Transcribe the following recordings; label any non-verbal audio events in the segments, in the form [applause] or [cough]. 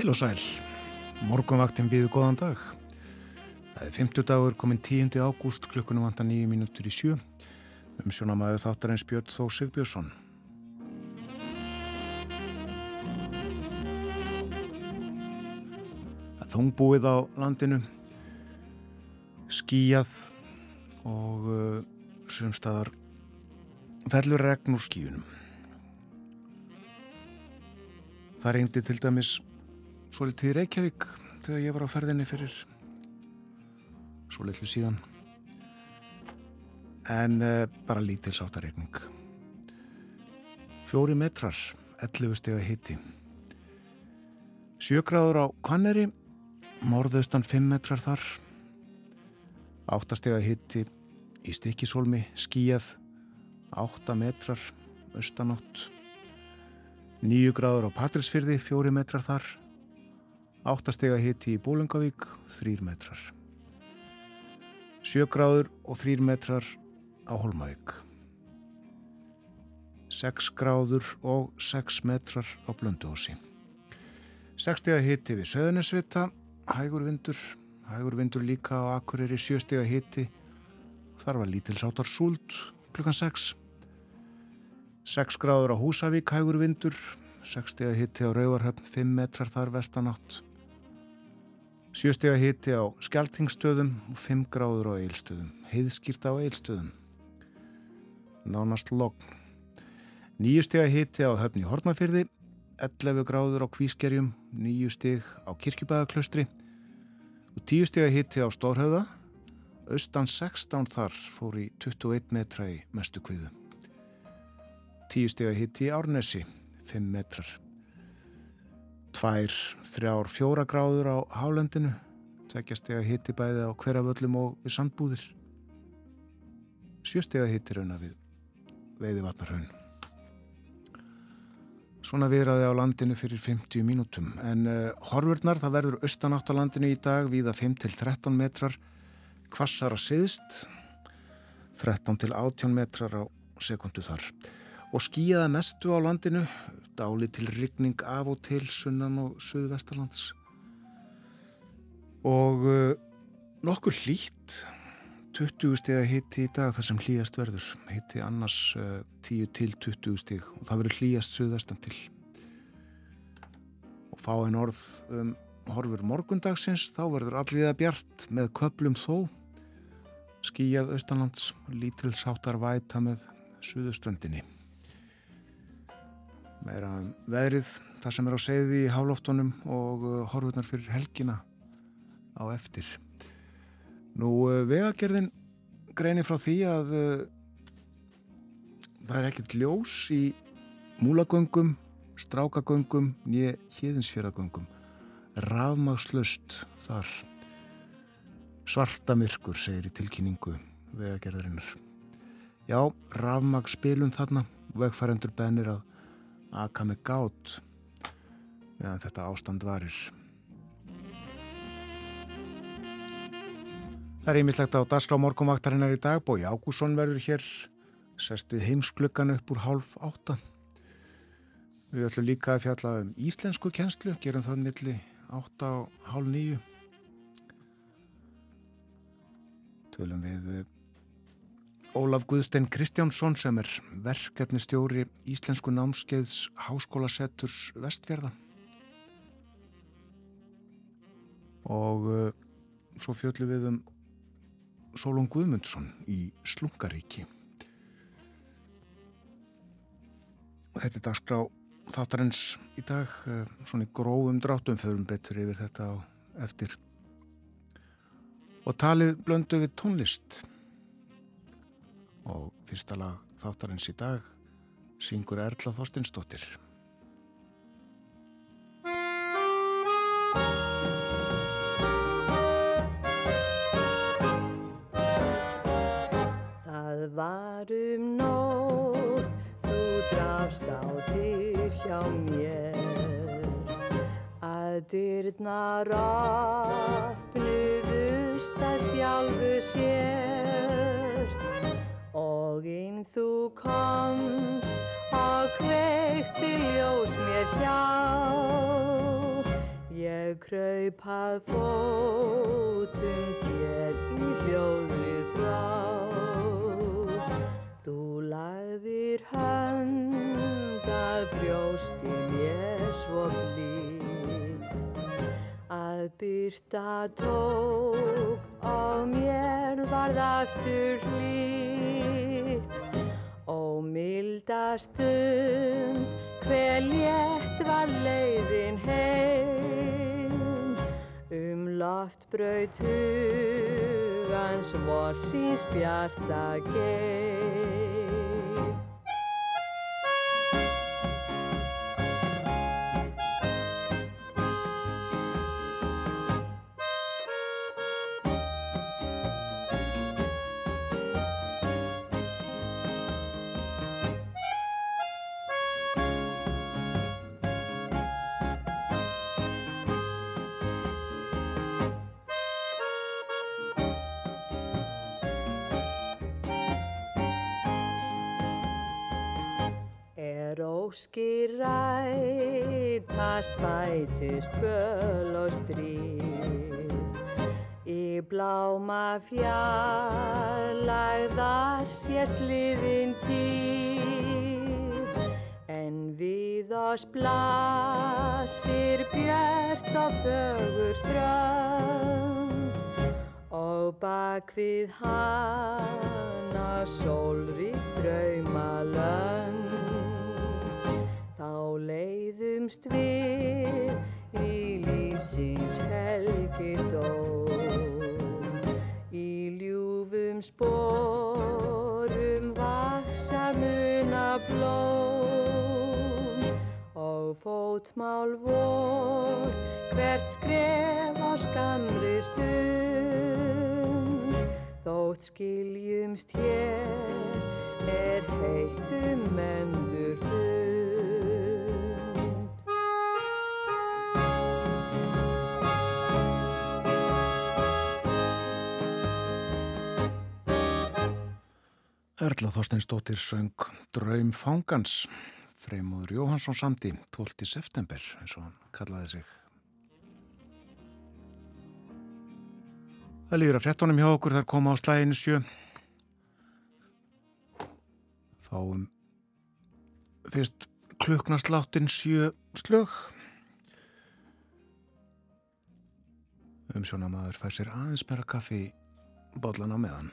Heil og sæl, morgunvaktin býðu góðan dag. Það er 50 dagur komin 10. ágúst klukkunum vanda 9 mínútur í sjö. Um sjónamæðu þáttarins Björn Þó Sigbjörnsson. Það þungbúið á landinu, skíjað og uh, sumstaðar fellur regn úr skíunum. Það reyndi til dæmis svo litið Reykjavík þegar ég var á ferðinni fyrir svo litlu síðan. En uh, bara lítil sáttareikning. Fjóri metrar 11 steg að hitti sjögráður á Kvanneri morðaustan 5 metrar þar. 8 steg að hitti í Stikisólmi skíjað 8 metrar austanátt 9 gráður á Patrilsfyrði 4 metrar þar 8 steg að hitti í Bólungavík 3 metrar. 7 gráður og 3 metrar á Holmavík 6 gráður og 6 metrar á Blönduósi. 6 steg að hitti við Söðunisvita hægur vindur hægur vindur líka á Akureyri 7 steg að hitti þar var lítilsáttar súld klukkan 6 6 gráður á Húsavík hægur vindur. 6 steg að hitti á Rauvarhöfn 5 metrar þar vestanátt Sjöstega hiti á skjaltingstöðum og 5 gráður á eilstöðum. Heiðskýrt á eilstöðum. Nánast logn. Nýjustega hiti á höfni Hortnafyrði, 11 gráður á Kvískerjum, 9 steg á Kirkjubæðaklaustri og 10 stega hiti á Stórhauða. Austan 16 þar fór í 21 metra í mestu kviðu. 10 stega hiti í Árnesi, 5 metrar tvær, þrjár, fjóra gráður á hálendinu. Tveggjastega hitti bæði á hverjaföllum og við sandbúðir. Sjöstega hitti rauna við veiði vatnarhaun Svona viðraði á landinu fyrir 50 mínútum. En uh, horfurnar það verður austanátt á landinu í dag viða 5-13 metrar. Kvassara siðst 13 til 18 metrar á sekundu þar. Og skýjaða mestu á landinu dáli til rigning af og til sunnan og söðvestalands og uh, nokkur hlýtt 20 steg að hitti í dag þar sem hlýjast verður. Hitti annars uh, 10 til 20 steg og það verður hlýjast söðvestan til. Og fá einn orð um horfur morgundagsins þá verður allviða bjart með köplum þó. Skýjað austanlands lítil sáttar væta með söðuströndinni meira um veðrið það sem er á segði í hálóftunum og uh, horfurnar fyrir helgina á eftir. Nú uh, vegagerðin greinir frá því að uh, það er ekkert ljós í múlagöngum strákagöngum nýja híðinsfjörðagöngum rafmagslust þar. Svarta myrkur segir í tilkynningu vegagerðarinnar. Já, rafmagspilun þarna. Vegfærendur bennir að aka með gát meðan þetta ástand varir. Það er einmittlegt á Dasgrá morgumvaktarinnar í dag. Bói Ágússon verður hér sest við heimskluggan upp úr hálf átta. Við ætlum líka að fjalla um íslensku kjenslu, gerum það milli átta og hálf nýju. Tölum við Ólaf Guðstein Kristjánsson sem er verkefnistjóri Íslensku námskeiðs Háskólasetturs Vestfjörða og uh, svo fjöldlu við um Sólun Guðmundsson í Slungaríki. Og þetta er dagskrá þáttarins í dag uh, svona í grófum dráttum förum betur yfir þetta eftir. Og talið blöndu við tónlist og fyrsta lag þáttarins í dag syngur Erla Þorstinsdóttir Það var um nótt þú drafst á dyr hjá mér. Að dyrnar opnuðust að sjálfu sér og inn þú komst og kveikti ljós mér hjá Ég kraupað fótum þér í hljóðrið frá. Þú lagðir hönd að brjósti mér svo blít. Að byrta tók og mér varð aftur hlýtt. Ó milda stund hver létt var leiðin heim um loftbraut hugans vorsins bjarta geim. Rætast bætist böl og stríð. Í bláma fjarlægðar sést liðin tíð. En við oss blasir björt og fögur strönd. Og bak við hana sólrík draumalönd leiðumst við í lífsins helgidóm Í ljúfum sporum vaksa muna blóm. Og fótmál vor hvert skref á skamri stund. Þótt skiljumst hér er heitum endur hlund Erla Þorsteinsdóttir söng Draum fangans. Freymóður Jóhansson samti 12. september eins og hann kallaði sig. Það líður að frettunum hjá okkur þar koma á slæginu sjö. Fáum fyrst klukknarsláttin sjö slög. Umsjónamaður fær sér aðeins meira kaffi bollan á meðan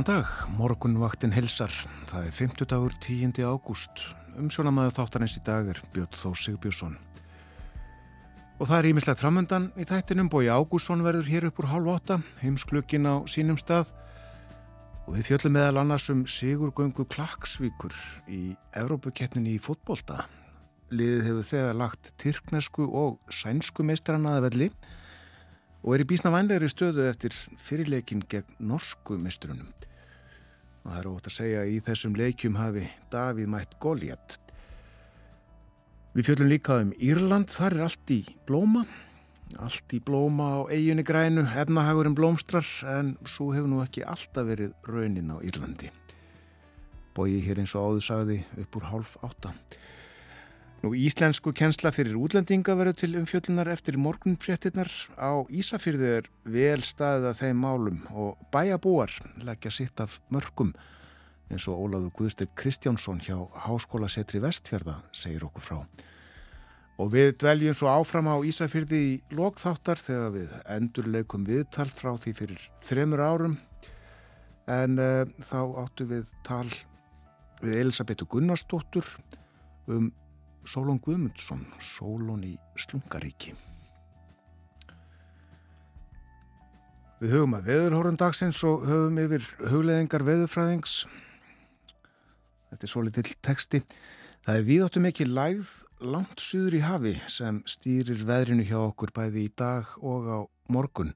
Góðan dag, morgunvaktin helsar. Það er 50 dagur 10. ágúst. Umsjónamaður þáttarins í dag er Björn Þó Sigbjörnsson. Og það er ímislegt framöndan í þættinum. Bói Ágússon verður hér upp úr halv åtta, heimsklukkin á sínum stað. Og við fjöllum meðal annars um Sigurgöngu Klaksvíkur í Evrópukeppninni í fótbolta. Liðið hefur þegar lagt tyrknesku og sænsku meistaranaða velli og er í bísna vænlegri stöðu eftir fyrirleikin gegn norsku mestrunum. Og það er ótt að segja að í þessum leikjum hafi Davíð mætt Góliat. Við fjöldum líka um Írland, þar er allt í blóma, allt í blóma á eiginni grænu, efnahagurinn blómstrar en svo hefur nú ekki alltaf verið raunin á Írlandi. Bóið hér eins og áður sagði upp úr hálf átta. Nú íslensku kjensla fyrir útlendinga verður til umfjöllunar eftir morgunfréttinnar á Ísafyrði er vel staðið að þeim málum og bæjabúar leggja sitt af mörgum eins og Óláður Guðstedt Kristjánsson hjá Háskóla Setri Vestfjörða segir okkur frá. Og við dveljum svo áfram á Ísafyrði í lokþáttar þegar við endurleikum viðtal frá því fyrir þremur árum. En uh, þá áttu við tal við Elisabetu Gunnarsdóttur um Sólón Guðmundsson, Sólón í Slungaríki. Við höfum að veðurhórun dagsins og höfum yfir hugleðingar veðurfræðings Þetta er svo litill teksti. Það er viðáttu mikið lægð langt suður í hafi sem stýrir veðrinu hjá okkur bæði í dag og á morgun.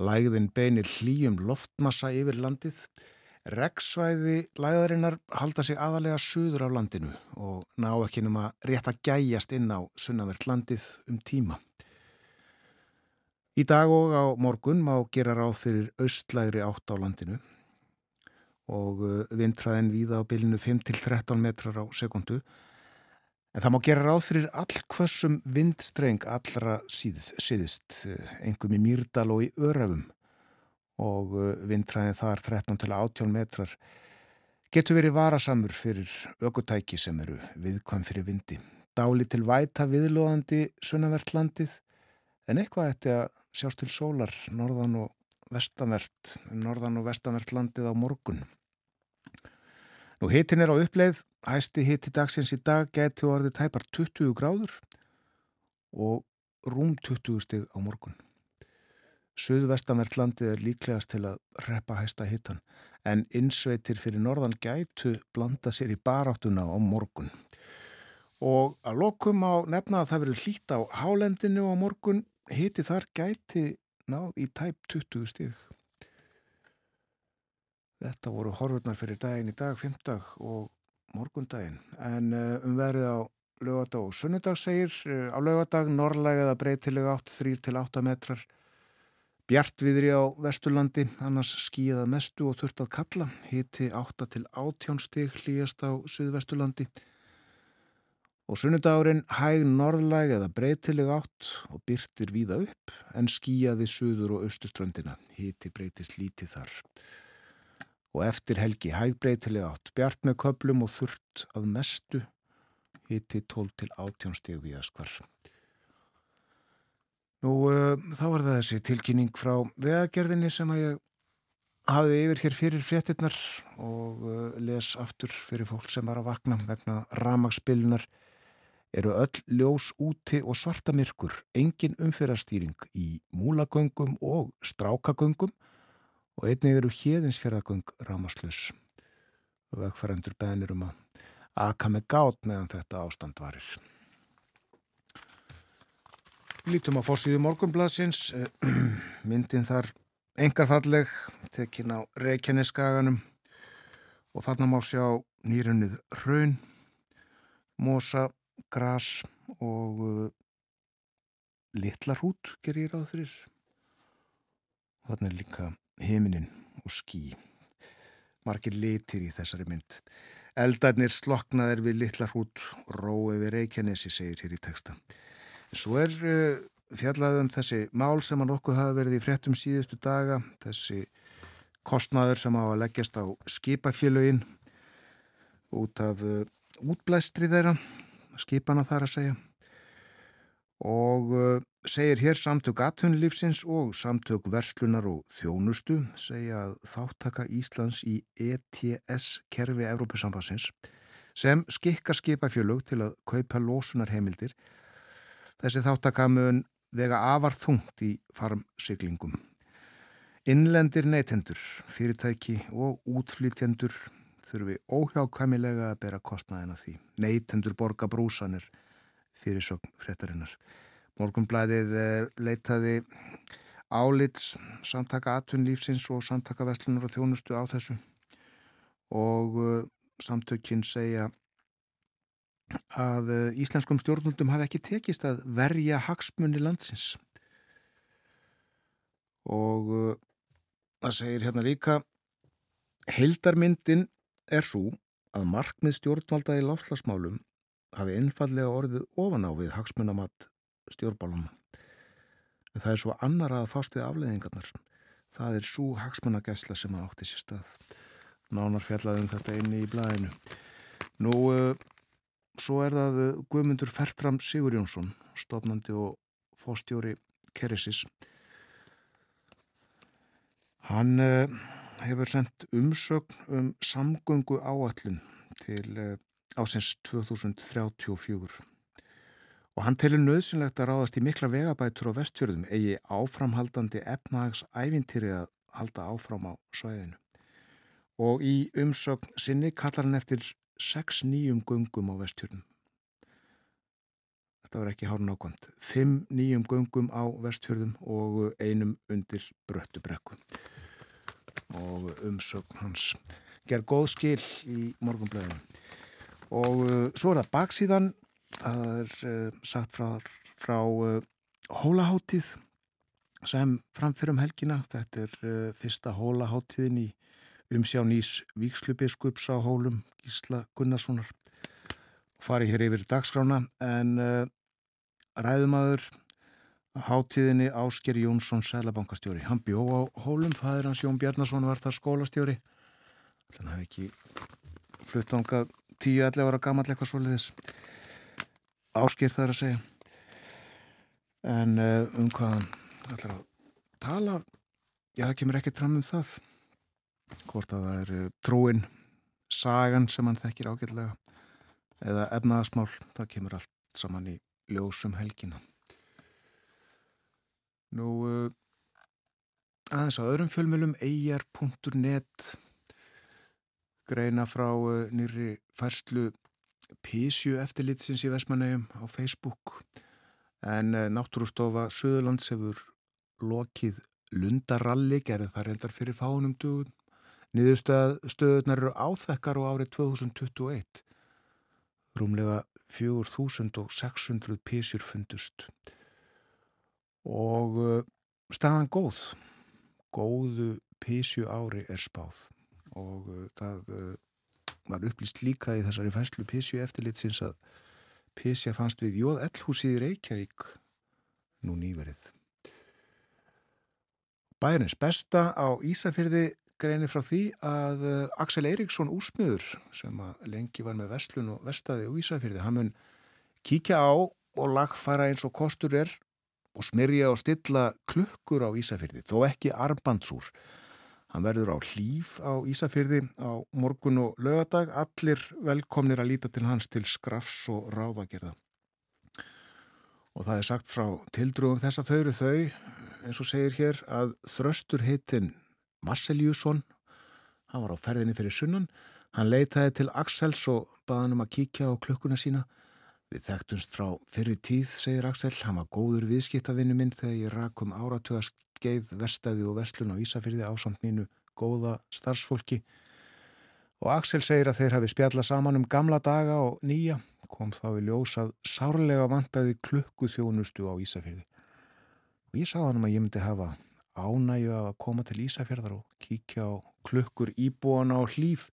Lægðin beinir hlýjum loftmassa yfir landið. Regsvæði læðarinnar halda sig aðalega suður af landinu og ná ekki um að rétt að gæjast inn á sunnavert landið um tíma. Í dag og á morgun má gera ráð fyrir austlægri átt á landinu og uh, vindræðin víða á bylinu 5-13 metrar á sekundu. En það má gera ráð fyrir allkvössum vindstreng allra síðist, síðist engum í Mýrdal og í Örafum og uh, vindræðin þar 13-18 metrar getur verið varasamur fyrir ökutæki sem eru viðkvæm fyrir vindi. Dáli til væta viðlóðandi sunnavert landið en eitthvað ætti að sjást til sólar norðan og vestanvert, um norðan og vestanvert landið á morgun. Nú hitin er á uppleið, hæsti hiti dagsins í dag getur orðið tæpar 20 gráður og rúm 20 stig á morgun. Suðvestanvert landið er líklegast til að reppa hæsta hitan en innsveitir fyrir norðan gætu blanda sér í baráttuna á morgun. Og að lokum á nefna að það verður hlýtt á hálendinu á morgun, hiti þar gæti náð í tæp 20 stíg. Þetta voru horfurnar fyrir daginn í dag, fymdag og morgundaginn. En uh, um verið á lögadag og sunnudag segir, uh, á lögadag norrlæg eða breytilega 8-3-8 metrar. Bjartviðri á Vesturlandi, annars skíða mestu og þurft að kalla, hiti 8-18 stíg hlýjast á Suðvesturlandi. Og sunnudagurinn hæg norðlæg eða breytileg átt og byrtir víða upp en skíjaði suður og austuströndina. Hiti breytist lítið þar. Og eftir helgi hæg breytileg átt, bjart með köplum og þurft að mestu. Hiti 12 til 18 steg við að skvar. Nú uh, þá er það þessi tilkynning frá vegagerðinni sem að ég hafði yfir hér fyrir fréttinnar og uh, les aftur fyrir fólk sem var að vakna vegna ramagsbillunar eru öll ljós úti og svarta myrkur, engin umfyrastýring í múlagöngum og strákagöngum og einnig eru híðinsfjörðagöng rámaslus og vegfærandur beðnir um að aka með gát meðan þetta ástand varir. Lítum á fórsíðu morgunbladsins, [clears throat] myndin þar engarfalleg, tekin á Reykjaneskaganum og þarna má sjá nýrunnið raun, mosa, gras og uh, litlar hút ger ég ráð fyrir. Þarna er líka heiminin og skí. Markir litir í þessari mynd. Eldarnir sloknaðir við litlar hút, rói við Reykjanesi, segir hér í texta. Svo er uh, fjallað um þessi mál sem að nokkuð hafa verið í fréttum síðustu daga, þessi kostnaður sem á að leggjast á skipafélögin út af uh, útblæstri þeirra, skipana þar að segja. Og uh, segir hér samtök atvinnulífsins og samtök verslunar og þjónustu segja að þáttaka Íslands í ETS-kerfi Evrópusambansins sem skikka skipafjölug til að kaupa lósunarheimildir Þessi þáttakamun vega afar þungt í farmsiglingum. Innlendir neytendur, fyrirtæki og útflýtjendur þurfi óhjákvæmilega að bera kostnaðina því. Neytendur borga brúsanir fyrir sögn fréttarinnar. Morgunblæðið leitaði álits samtaka atvinnlífsins og samtaka vestlunar og þjónustu á þessu og samtökinn segja að eh, íslenskum stjórnvöldum hafi ekki tekist að verja hagsmunni landsins. Og uh, það segir hérna líka heildarmyndin er svo að markmið stjórnvalda í láfslagsmálum hafi einfallega orðið ofan á við hagsmunamatt stjórnbálum en það er svo annar að fást við afleðingarnar það er svo hagsmunagæsla sem átti sér stað. Nánar fjallaðum þetta inni í blæðinu nú uh, svo er það Guðmundur Fertram Sigur Jónsson stofnandi og fóstjóri Keresis Hann uh, hefur sendt umsögn um samgöngu áallun til uh, ásins 2034 og hann telur nöðsynlegt að ráðast í mikla vegabætur á vestfjörðum eigi áframhaldandi efnahags ævintýri að halda áfram á svæðinu. Og í umsögn sinni kallar hann eftir sex nýjum gungum á vestfjörðum. Þetta var ekki hárun ákvæmt. Fimm nýjum gungum á vestfjörðum og einum undir bröttubrekku. Og umsögn hans. Ger góð skil í morgunblöðinu og uh, svo er það baksíðan. Það er uh, sagt frá, frá uh, hólaháttíð sem framfyrir um helgina. Þetta er uh, fyrsta hólaháttíðin í umsjá nýs vikslubiskups á hólum Gísla Gunnarssonar farið hér yfir dagskrána en uh, ræðumadur Háttíðinni Ásker Jónsson, sælabankastjóri. Hann bjó á hólum, fæður hans Jón Bjarnason var þar skólastjóri. Þannig að hann ekki flutt ánga 10-11 ára gammal eitthvað svolítið Ásker þar að segja. En uh, um hvað hann ætlar að tala, já það kemur ekkert fram um það. Hvort að það er trúin, sagan sem hann þekkir ágætlega eða efnaðasmál, það kemur allt saman í ljósum helgina. Nú, uh, aðeins á öðrum fjölmjölum, eir.net greina frá uh, nýri færslu Písju eftirlitsins í Vestmannegjum á Facebook en uh, Náttúrústofa Suðurlands hefur lokið lundaralli, gerði það reyndar fyrir fánum dugum. Niðurstöðunar eru áþekkar á árið 2021. Rúmlega 4600 písjur fundust. Og uh, staðan góð. Góðu písju ári er spáð. Og uh, það uh, var upplýst líka í þessari fæslu písju eftirlitsins að písja fannst við Jóð Ellhúsið í Reykjavík nú nýverið. Bæðinins besta á Ísafyrði greinir frá því að Axel Eiríksson úrsmiður sem lengi var með vestlun og vestaði og Ísafyrði, hann mun kíkja á og lagfara eins og kostur er og smyrja og stilla klukkur á Ísafyrði, þó ekki armbandsúr. Hann verður á hlýf á Ísafyrði á morgun og lögadag, allir velkomnir að líta til hans til skrafs og ráðagerða. Og það er sagt frá tildrugum þess að þau eru þau, eins og segir hér, að þröstur heitin Marceljusson, hann var á ferðinni fyrir sunnan, hann leitaði til Axels og baði hann um að kíkja á klukkuna sína, Við þekktumst frá fyrir tíð, segir Axel, hann var góður viðskiptavinnu minn þegar ég rakum áratugaskeið verstaði og vestlun á Ísafyrði ásand mínu góða starfsfólki. Og Axel segir að þeir hafi spjalla saman um gamla daga og nýja, kom þá í ljós að sárlega vantaði klukku þjónustu á Ísafyrði. Og ég sagði hann um að ég myndi hafa ánægju að koma til Ísafjörðar og kíkja á klukkur íbúana á hlýf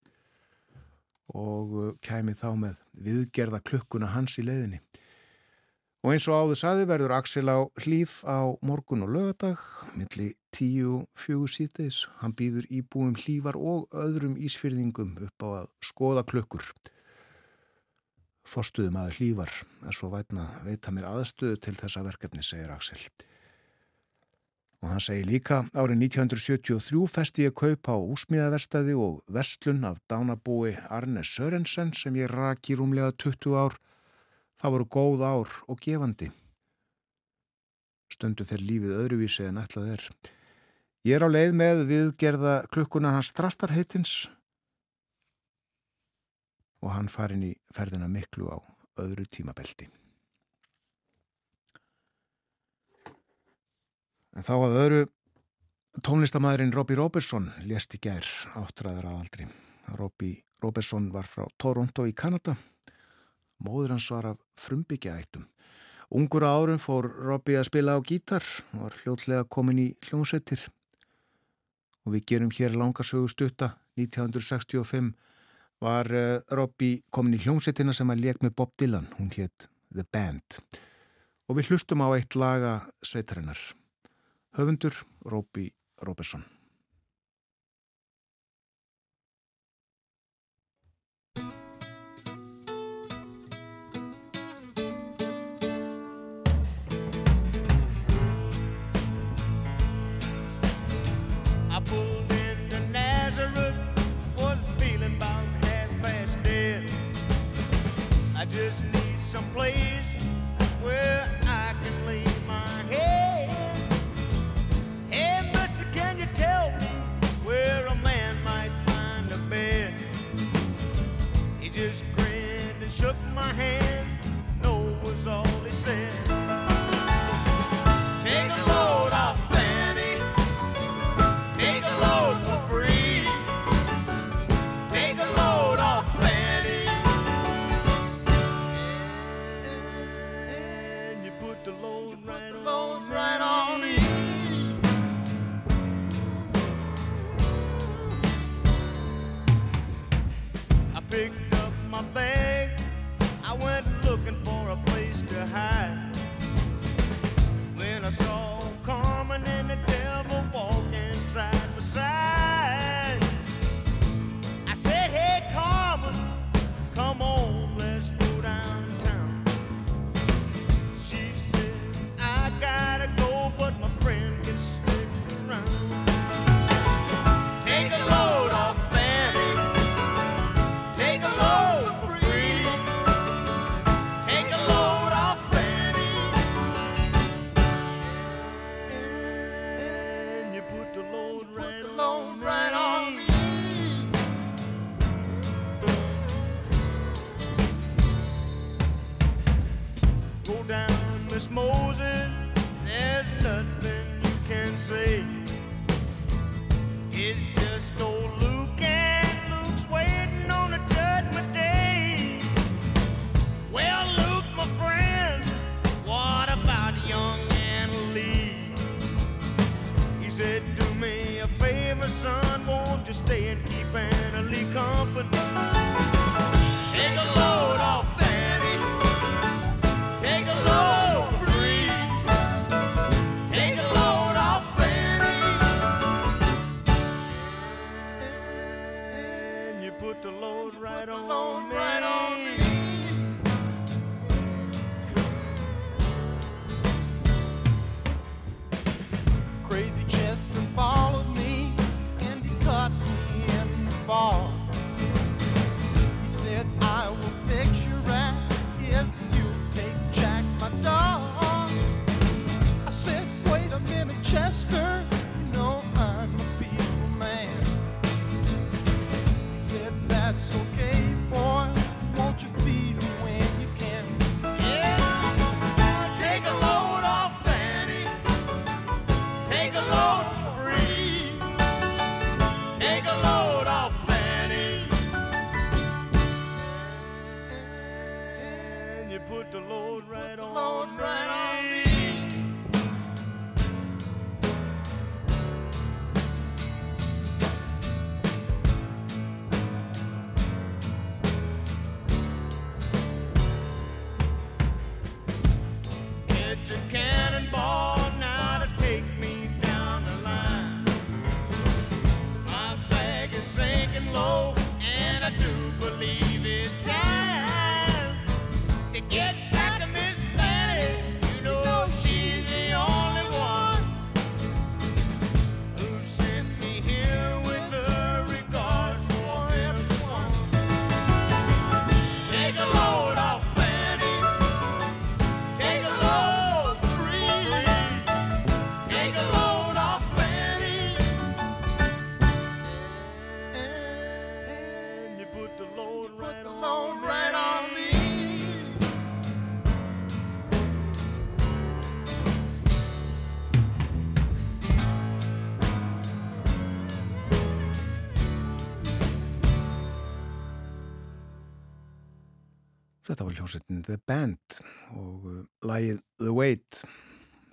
og uh, kæmi þá með viðgerða klukkuna hans í leiðinni. Og eins og áður saði verður Axel á hlýf á morgun og lögadag, milli tíu fjögur síðdeis. Hann býður íbúum hlýfar og öðrum ísfyrðingum upp á að skoða klukkur. Forstuðum að hlýfar er svo vætna veita mér aðstöðu til þessa verkefni, segir Axel. Og hann segir líka, árið 1973 festi ég kaupa á úsmíðaverstaði og vestlun af dánabúi Arne Sörensen sem ég raki rúmlega 20 ár. Það voru góð ár og gefandi. Stundu fyrir lífið öðruvísi en ætlað er. Ég er á leið með viðgerða klukkuna hans strastarheitins og hann farin í ferðina miklu á öðru tímabelti. En þá að öðru tónlistamæðurinn Robbie Robertson lést í gær áttræðar að aldri. Robbie Robertson var frá Toronto í Kanada. Móður hans var af frumbyggjaættum. Ungur árum fór Robbie að spila á gítar og var hljótlega komin í hljómsveitir. Og við gerum hér langarsögustutta 1965 var eh, Robbie komin í hljómsveitina sem að leik með Bob Dylan, hún hétt The Band. Og við hlustum á eitt laga sveitarinnar höfundur Róbi Róbersson. just need some place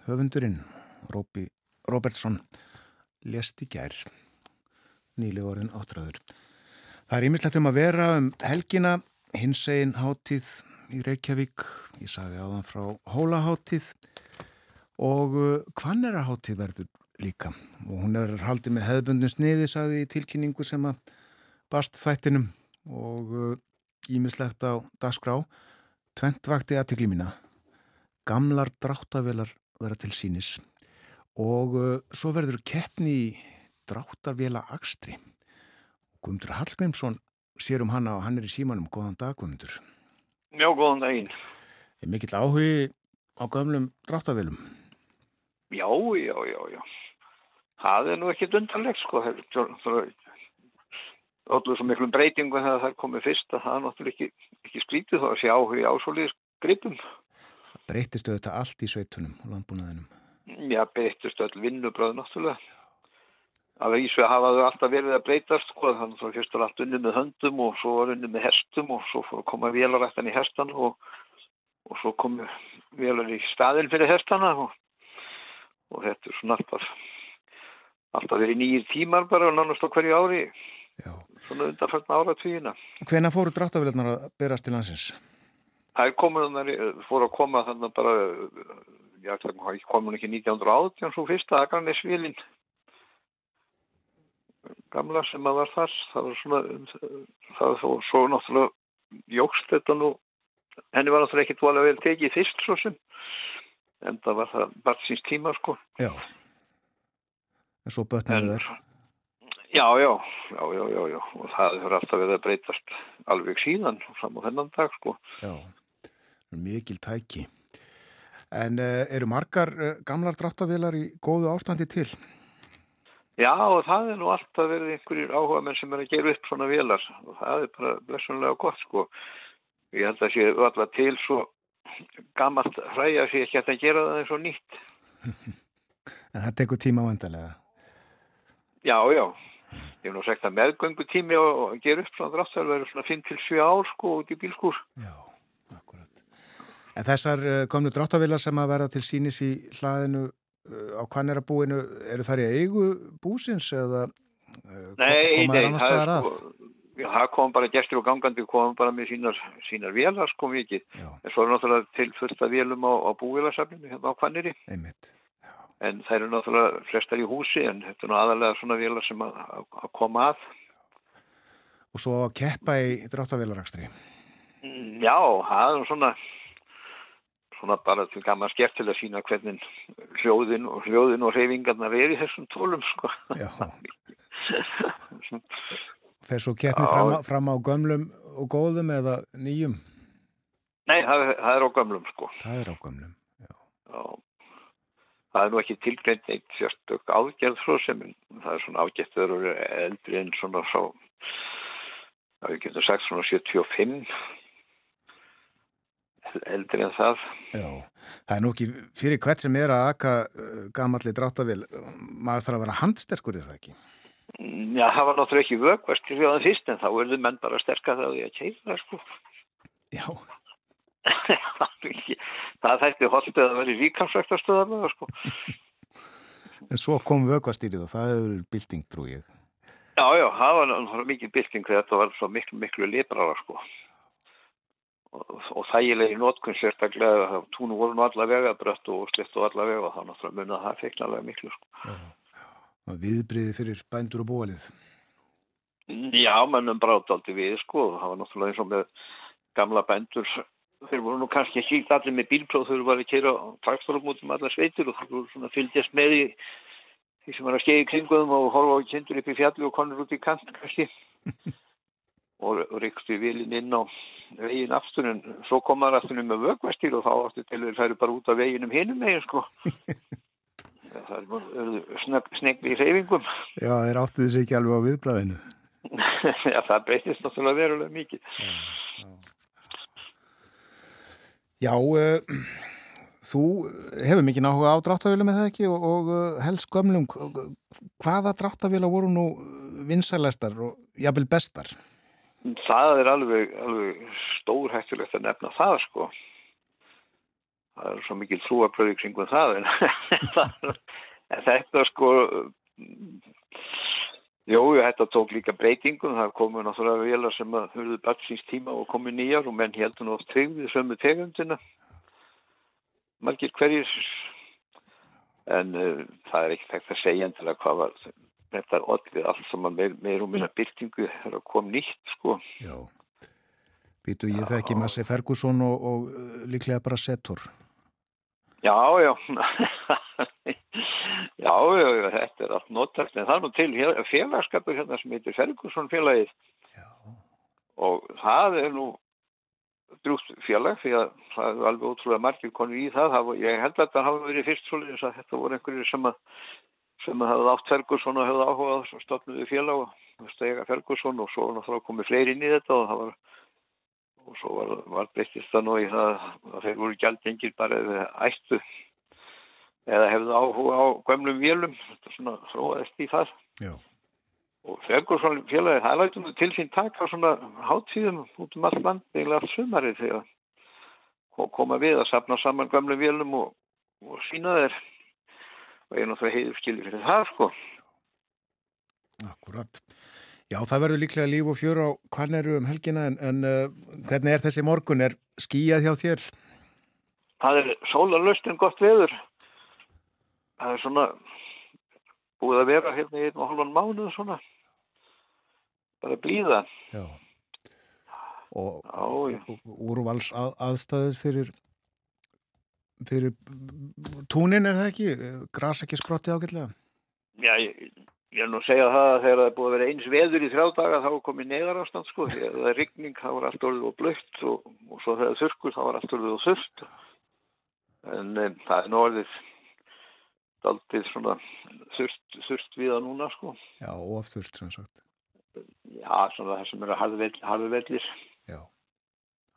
Höfundurinn, Róbi Robertsson, lést í gær, nýlega orðin áttræður. Það er ímyndilegt um að vera um helgina, hins egin hátíð í Reykjavík, ég sagði áðan frá Hólaháttíð og uh, Hvannera hátíð verður líka. Og hún er haldið með hefðbundnu sniði, sagði í tilkynningu sem að bast þættinum. Og ímislegt á dagskrá. Tvent vakti aðtikli mína. Gamlar dráttavelar vera til sínis og uh, svo verður keppni í dráttarvela Akstri. Guðmundur Hallgrímsson sér um hana og hann er í símanum. Góðan dag Guðmundur. Já, góðan daginn. Er mikill áhugi á gamlum dráttavelum? Já, já, já, já. Það er nú ekkit undarlegt sko. Öllu svo miklum breytingum þegar það er komið fyrst að það er náttúrulega ekki, ekki skrítið þá að sjá áhuga ásólið gripum. Breytistu þetta allt í sveitunum og landbúnaðinum? Já, breytistu all vinnubröð náttúrulega. Alveg ísvega hafaðu alltaf verið að breytast sko, þannig að fyrst var allt unni með höndum og svo var unni með hestum og svo koma vélarættan í hestan og, og svo komu vélar í staðin fyrir hestana og, og þetta er svona alltaf alltaf verið nýjir tímar bara og nánast á hverju ári Já. svona undanfært ára tvíina. Hvena fóru dráttavélarnar að berast til landsins? Það er komin, fóru að koma þannig bara, já, komin ekki 1980 svo fyrsta Akranesvílin. Gamla sem að var þar það var svona það var svo náttúrulega jógst þetta nú. Henni var náttúrulega ekki dvalega vel tekið fyrst svo sem en það var það bara síns tíma sko. Já. En svo bötnaði þær Já, já, já, já, já, já, og það hefur alltaf verið að breytast alveg síðan saman þennan dag, sko. Já, mikil tæki. En uh, eru margar uh, gamlar dráttavélar í góðu ástandi til? Já, og það er nú alltaf verið einhverjir áhuga menn sem er að gera upp svona vélar og það er bara blessunlega gott, sko. Ég held að sé alltaf til svo gammalt hræja sé ekki að gera það eins og nýtt. [laughs] en það tekur tíma vandarlega? Já, já. Ég hef nú sagt að meðgöngu tími og gera upp svona dráttar verður svona 5-7 ár sko út í bílskúr. Já. En þessar komnu dráttavilar sem að verða til sínis í hlaðinu á kannarabúinu, eru þar í eigu búsins eða nei, koma þær annar staðar að? Sko, það kom bara gestur og gangandi kom bara með sínar, sínar vélar sko mikið. En svo er náttúrulega til fullta vélum á, á búvélarsafninu hérna á kanniri. Einmitt en það eru náttúrulega flestar í húsi en þetta er nú aðalega svona vila sem að, að koma að Og svo að keppa í dráttavélarakstri Já, það er svona svona bara til gaman skert til að sína hvernig hljóðin og hljóðin og reyfingarnar er í þessum tólum sko. [laughs] Fer svo keppni fram, fram á gömlum og góðum eða nýjum? Nei, það, það er á gömlum sko. Það er á gömlum, já. Já. Það er nú ekki tilgreint eitt sérstök ágjörð svo sem það er svona ágjörð þau eru eldri en svona svo það við getum sagt svona 75 eldri en það Já, það er nú ekki fyrir hvert sem er að aka uh, gamalli dráttavil maður þarf að vera handsterkur er það ekki? Já, það var náttúrulega ekki vöggvast til það fyrst en þá verður menn bara sterkar því að keira það sko Já [laughs] það þætti holdið að vera í ríkamsræktastöðarlega sko. En svo kom vöggvastýrið og það hefur bylting trú ég. Já, já, það var mikið bylting þegar þetta var svo miklu, miklu librara sko. Og, og þægilegi nótkunn sérstaklega að túnu voru nú allavega brött og slitt og allavega þá náttúrulega munið að það feiknalega miklu sko. Viðbriði fyrir bændur og bólið. Já, mannum brátt aldrei við sko. Það var náttúrulega eins og með gamla bændur þeir voru nú kannski ekki allir með bílpróð þeir voru að kera á traktorum út um allar sveitur og þeir voru svona fylgjast með í því sem var að skegi kringuðum og horfa á kindur upp í fjalli og konur út í kant kannski [laughs] og, ríkstu vilin inn á veginn aftur en svo komaður aftur með vöggvastil og þá aftur til þeir færi bara út af veginum hinum megin sko. [laughs] Það er snegli í reyfingum Já, þeir áttu þessi ekki alveg á viðbræðinu. [laughs] Já, það breytist náttúrulega verulega mikið. Já, já. Já, uh, þú hefur mikið náhuga á dráttavílu með það ekki? Og, og uh, helst gömlum. Hvaða dráttavíla voru nú vinsælæstar og jafnvel bestar? Það er alveg, alveg stór hættulegt að nefna það sko. Það er svo mikil trúabröði kringum það en, [laughs] en þetta sko jú, þetta tók líka breytingum. Það komu náttúrulega velar sem að höfðu batsins tíma og komu nýjar og menn heldur nátt tryggðið sömu tegundina. Margir hverjir. En uh, það er ekki þekkt að segja endilega hvað var þetta allir allt sem að meir, meir og minna byrtingu er að koma nýtt sko. Já, býtu ég þekki Massi Ferguson og, og uh, líklega bara Setor. Já, já. [laughs] Já, já, já, þetta er allt notast. En það er nú til félagskapur hérna sem heitir Ferguson félagið Já. og það er nú drúst félag því að það er alveg ótrúlega margir konur í það, það var, ég held að það hafa verið fyrst svolítið að þetta voru einhverjir sem að sem hafði átt Ferguson og hefði áhugað sem stofnuði félag og stega Ferguson og svo náttúrulega komið fleiri inn í þetta og það var og svo var, var breytist það nú í það að þeir voru gjaldengir bara eða ættu eða hefðu áhuga á gömlum vélum. Þetta svona þróaðist í það. Já. og Ferguson félagi það lætum til sín taka svona hátíðum út um allt land eiginlega allt sumari þegar koma við að sapna saman gömlum vélum og, og sína þeir og ég er náttúrulega heiður skilir fyrir það sko Akkurat. Já, það verður líklega líf og fjör á Kvanneru um helgina en, en uh, hvernig er þessi morgun? Er skíjað hjá þér? það er sólarlöst en gott veður það er svona búið að vera hérna í einn og halvan mánuð svona bara blíða Já. Og, og úrvals að, aðstæður fyrir fyrir túnin er það ekki? Gras ekki sprotti ágætlega? Já, ég, ég er nú að segja það að þegar það er búið að vera eins veður í þrjá daga þá er komið neðar ástand sko að það er rigning þá var allt orðið og blökt og, og svo þegar það er þurrkur þá var allt orðið og þurft en um, það er nú orðið daldið svona þurft, þurft við það núna sko Já, ofþurft sem sagt. Já, svona það sem eru harfi vellir Já,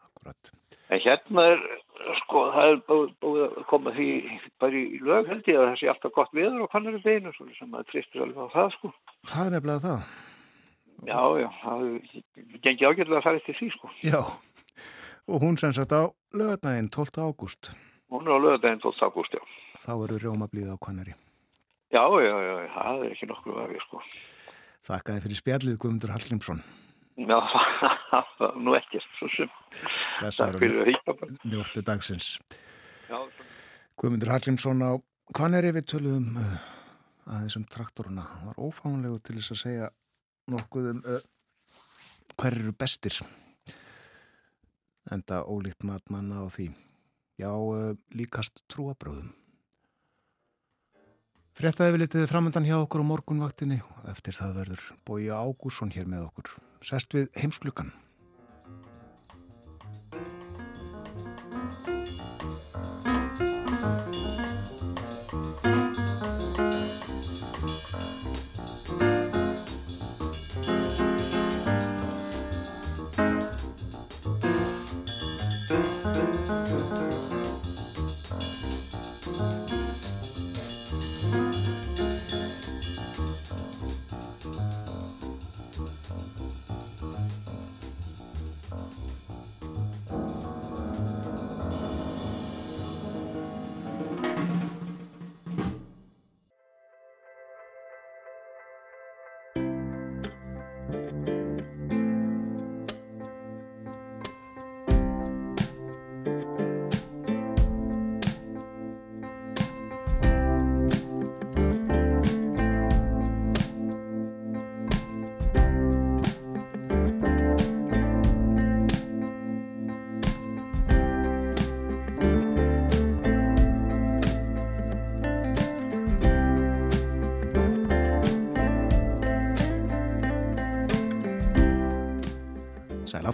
akkurat. En hérna er, sko, það er búið, að koma því bara í lög held ég að það sé alltaf gott viður og kannari beinu, svo sem að tristur alveg á það, sko. Það er nefnilega það. Já, já, það gengi ágjörlega að fara eftir því, sko. Já, og hún sem sagt á lögadaginn 12. ágúst. Hún er á lögadaginn 12. ágúst, já. Þá eru rjóma blíð á Kvaneri. Já, já, já, það er ekki nokkuð að við, sko. Þakkaði fyrir spjallið Guðmundur Hallgrímsson. Já, það [laughs] er nú ekkert, svo sem. Að bara. Njóttu dagsins. Já, Guðmundur Hallgrímsson á Kvaneri við töluðum uh, aðeins um traktoruna. Var ófánlegu til þess að segja nokkuð um uh, hver eru bestir. Enda ólíkt matmanna á því. Já, uh, líkast trúabröðum. Fréttaði við litið framöndan hjá okkur á morgunvaktinni og eftir það verður Bói Ágússon hér með okkur. Sest við heimsklukan.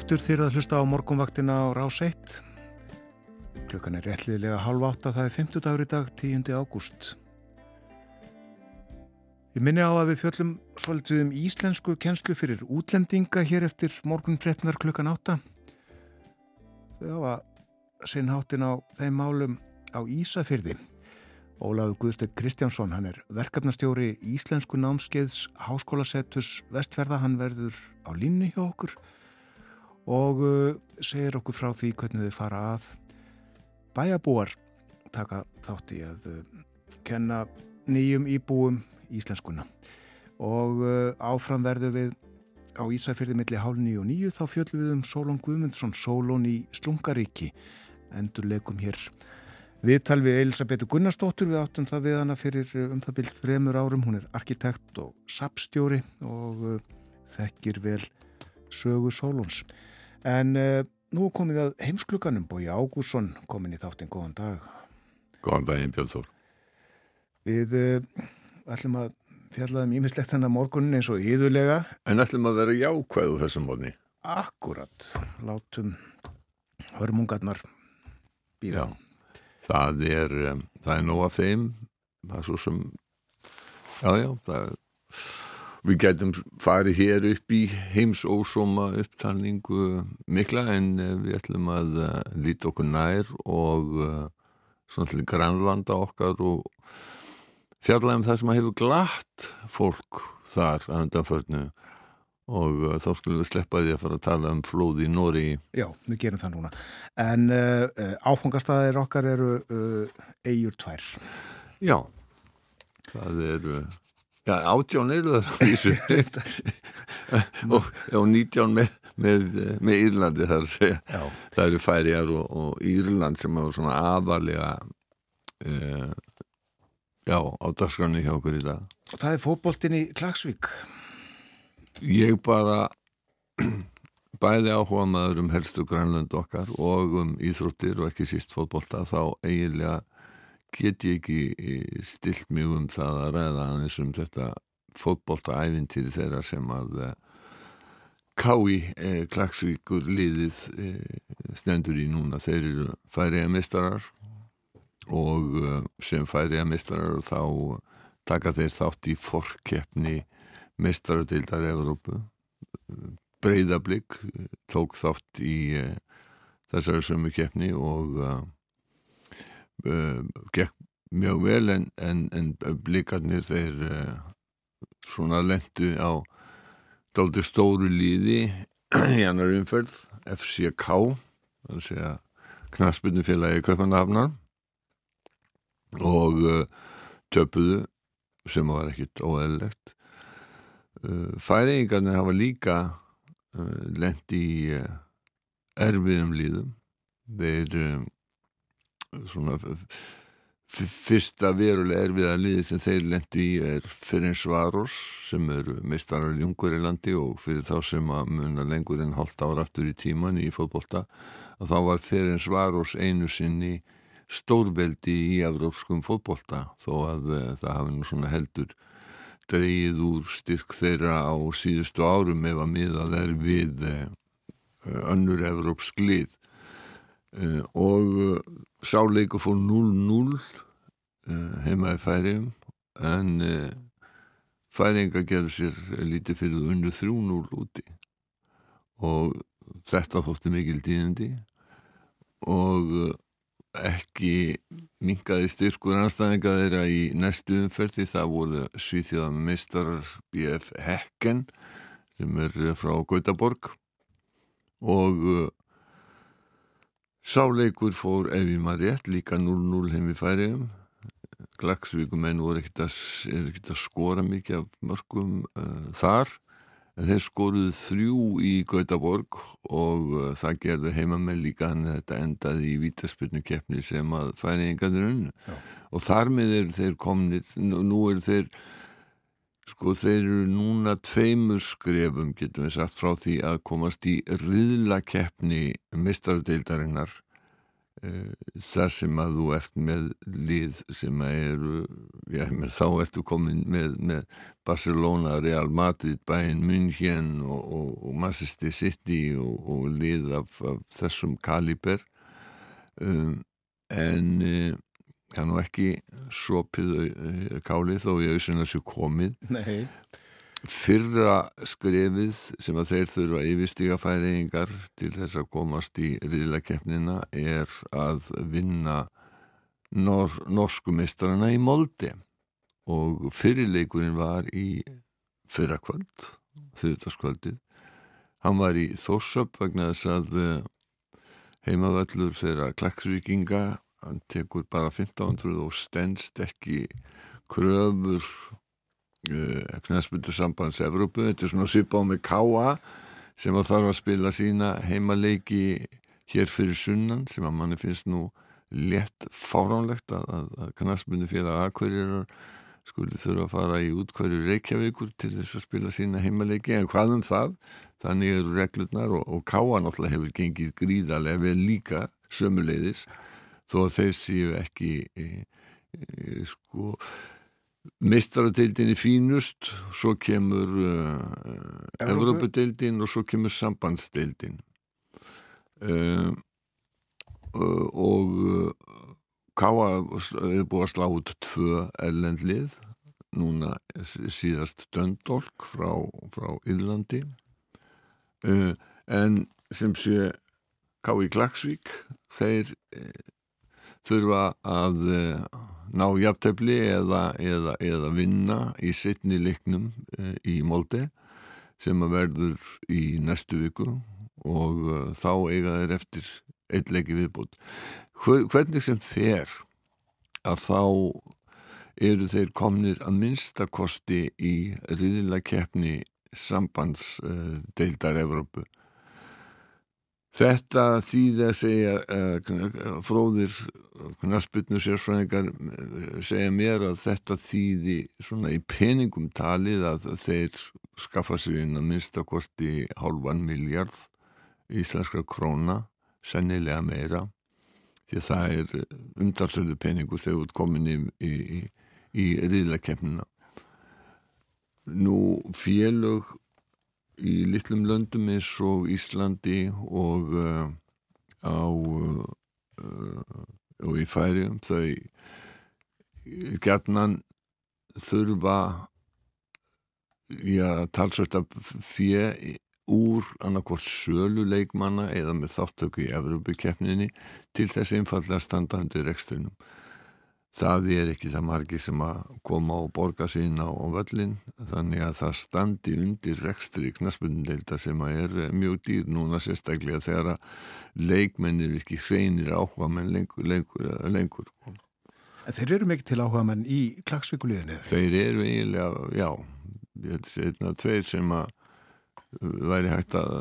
Aftur þér að hlusta á morgunvaktina á Rás 1. Klukkan er réttliðlega halv átta, það er 50 dagur í dag, 10. ágúst. Ég minni á að við fjöllum svolítið um íslensku kennslu fyrir útlendinga hér eftir morgun fréttnar klukkan átta. Þau hafa sinn háttin á þeim málum á Ísafyrði. Ólafur Guðstedt Kristjánsson, hann er verkefnastjóri Íslensku námskeiðs Háskólasettus Vestferða, hann verður á línni hjá okkur og uh, segir okkur frá því hvernig þau fara að bæjabúar taka þátt í að uh, kenna nýjum íbúum íslenskuna. Og uh, áfram verður við á Ísafjörði milli hálf nýju og nýju þá fjöldum við um Sólón Guðmundsson Sólón í Slungaríki. Endur leikum hér. Viðtal við Elisabethu Gunnarsdóttur við áttum það við hana fyrir um það byrð þremur árum, hún er arkitekt og sapstjóri og þekkir vel sögu Sólóns en uh, nú komið að heimskluganum Bói Ágúrsson komin í þáttinn góðan dag Góðan daginn Björn Þór. Við uh, ætlum að fjallaðum ímislegt þennan morgunin eins og yðurlega. En ætlum að vera jákvæðu þessum mótni. Akkurat, látum hörmungarnar býða. Já, það er, um, það er nóg af þeim. Það er svo sem, já, já, það er, við gætum farið hér upp í heimsósóma upptalningu mikla en uh, við ætlum að uh, líta okkur nær og uh, svona til grannlanda okkar og fjallaðum það sem að hefur glatt fólk þar að undanförnu og þá skulum við sleppa því að fara að tala um flóð í Nóri Já, við gerum það núna. En uh, áfangastæðir okkar eru uh, eigur tvær. Já, það eru Já, átján eru það á [laughs] þessu og, og nítján með, með, með Írlandi þar að segja. Já, það eru færijar og, og Írland sem hafa svona aðalega uh, já, á dagskránni hjá okkur í dag. Og það er fótboltinn í Klagsvík. Ég bara [clears throat] bæði áhuga maður um helstu grænlönd okkar og um íþróttir og ekki síst fótbolta þá eiginlega get ég ekki stilt mig um það að ræða aðeins um þetta fótbolta ævintýri þeirra sem að uh, Kái eh, Klagsvíkur liðið eh, stendur í núna. Þeir eru færiða mistarar og uh, sem færiða mistarar þá taka þeir þátt í forkeppni mistaradildar Evrópu. Breyðablík tók þátt í þessari sömu keppni og gekk mjög vel en, en, en blíkarnir þeir uh, svona lendu á dálítið stóru líði í annar umferð FCK er að knaspinu Kaupanahafnar og uh, töpuðu sem var ekkit óeðlegt uh, færingarnir hafa líka lent í erfiðum líðum þeir svona fyrsta verulega erfiða liði sem þeir lendi í er Ferencvaros sem eru mistarar jungur í landi og fyrir þá sem að muna lengur en hálft ára aftur í tíman í fótbolta að þá var Ferencvaros einu sinni stórveldi í evrópskum fótbolta þó að uh, það hafi nú svona heldur dreigið úr styrk þeirra á síðustu árum ef að miða þeir við uh, önnur evrópsk lið og sáleiku fór 0-0 heima í færiðum en færinga gerur sér lítið fyrir unnu 3-0 úti. Og þetta þótti mikil tíðindi og ekki mingaði styrkur anstæðinga þeirra í næstu umferði það voru svíþjóða meistarar BF Hekken sem er frá Gautaborg. Og sáleikur fór ef ég maður rétt líka 0-0 heim í færiðum Glagsvíkumenn voru ekkert að, að skora mikið af mörgum uh, þar. En þeir skoruðu þrjú í Gautaborg og uh, það gerði heimamenn líka hann að þetta endaði í vítaspilnu keppni sem að færingarnir unnu. Og þar með eru þeir komnir nú, nú eru þeir sko þeir eru núna tveimur skrefum getum við sagt frá því að komast í riðla keppni mistaradeildarinnar þar sem að þú ert með lið sem að eru já, með, þá ertu komin með, með Barcelona, Real Madrid Bayern München og, og, og Manchester City og, og lið af, af þessum kaliber. Um, en uh, það er nú ekki sopið uh, kálið þó ég auðvitað þessu komið. Nei. fyrra skrefið sem að þeir þurfa yfirstíga færingar til þess að komast í riðlakeppnina er að vinna nor norsku mestrarna í Molde. Og fyrirleikurinn var í fyrrakvöld þurftaskvöldið hann var í Þórsöp vegna þess að uh, heimavöllur þeirra Klaksvíkinga hann tekur bara 1500 og stendst ekki kröfur uh, knæspöldu sambands Evrópu, þetta er svona svipa á með K.A. sem að þarf að spila sína heimaleiki hér fyrir sunnan sem að manni finnst nú létt fáránlegt að, að, að knæspöldu félag Akureyrar skuli þurfa að fara í útkværi Reykjavíkur til þess að spila sína heimaleiki en hvað um það, þannig eru reglurnar og, og K.A. náttúrulega hefur gengið gríðarlega vel líka sömuleiðis þó að þeir séu ekki e, e, sko mistaradeildinni fínust svo kemur uh, Evrópadeildin og svo kemur sambandsdeildin. Uh, uh, og Káa er búið að slá út tvö ellendlið núna síðast Döndolk frá, frá Írlandi. En sem sé Kái Klagsvík þeir þurfa að ná jafntefli eða, eða, eða vinna í setni leiknum í Molde sem að verður í næstu viku og þá eiga þeir eftir eitt leiki viðbútt. Hvernig sem fer að þá eru þeir komnir að minnstakosti í riðilega keppni sambandsdeildar Evrópu. Þetta þýði að segja uh, fróðir knarsputnur sérfræðingar segja mér að þetta þýði svona í peningum talið að þeir skaffa sér inn að minnstakosti hálfan miljard íslenskra króna sennilega meira því að það er umtalsverðu peningu þegar út komin í, í, í riðlakefnina nú félög í litlum löndum eins og Íslandi og uh, á uh, og í færium þau gætnan þurfa já, talsvægt að fjö úr annarkort sölu leikmanna eða með þáttöku í Evropakeppninni til þess einfallega standandi rekstunum. Það er ekki það margi sem að koma og borga sín á, völlin þannig að það standi undir rekstri knaspundeilda sem að er mjög dýr núna sérstaklega þegar að leikmennir ekki hreinir áhuga menn lengur, lengur, lengur. En þeir eru mikið til áhuga menn í klagsvíkuliðinu? Þeir eru eiginlega, já, ég held að einna tveir sem að væri hægt að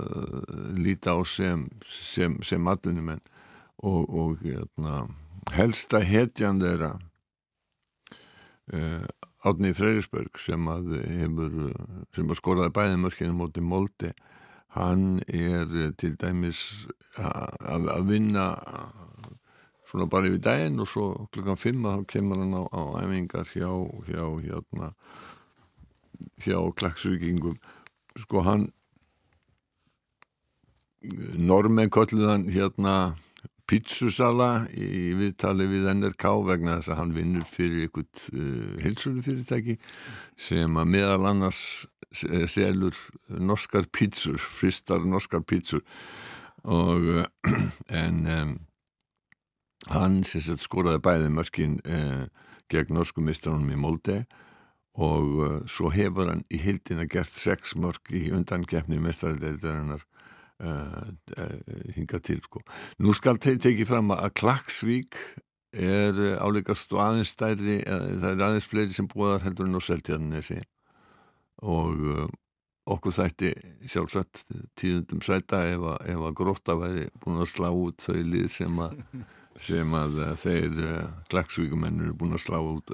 líta á sem, sem, sem allunumenn og, og hérna helsta hetjan þeirra Átni Freyrisberg sem að hefur sem að skoraði bæði mörkinu móti Moldi hann er til dæmis að, að vinna svona bara yfir daginn og svo klukkan 5 þá kemur hann á, á æfingar hjá hjá hérna hjá klagsvíkingum sko hann normen kolluðan hérna pítsusala í viðtali við NRK vegna þess að hann vinnur fyrir einhvert uh, heilsölu fyrirtæki sem að meðal annars selur norskar pítsur, fristar norskar pítsur. Og uh, [clears throat] en um, hann skoraði bæði mörkin uh, gegn norskumistránum í Molde og uh, svo hefur hann í hildina gert sex mörk í Uh, uh, hinga til sko. Nú skal te tekið fram að Klagsvík er uh, áleikast og aðeins stærri, það er aðeins fleiri sem búðar heldur en á Seltjarnesi og okkur þætti sjálfsagt tíðundum sæta ef að, ef að gróta væri búin að slá út þau lið sem að, sem að þeir Klagsvíkumennur er búin að slá út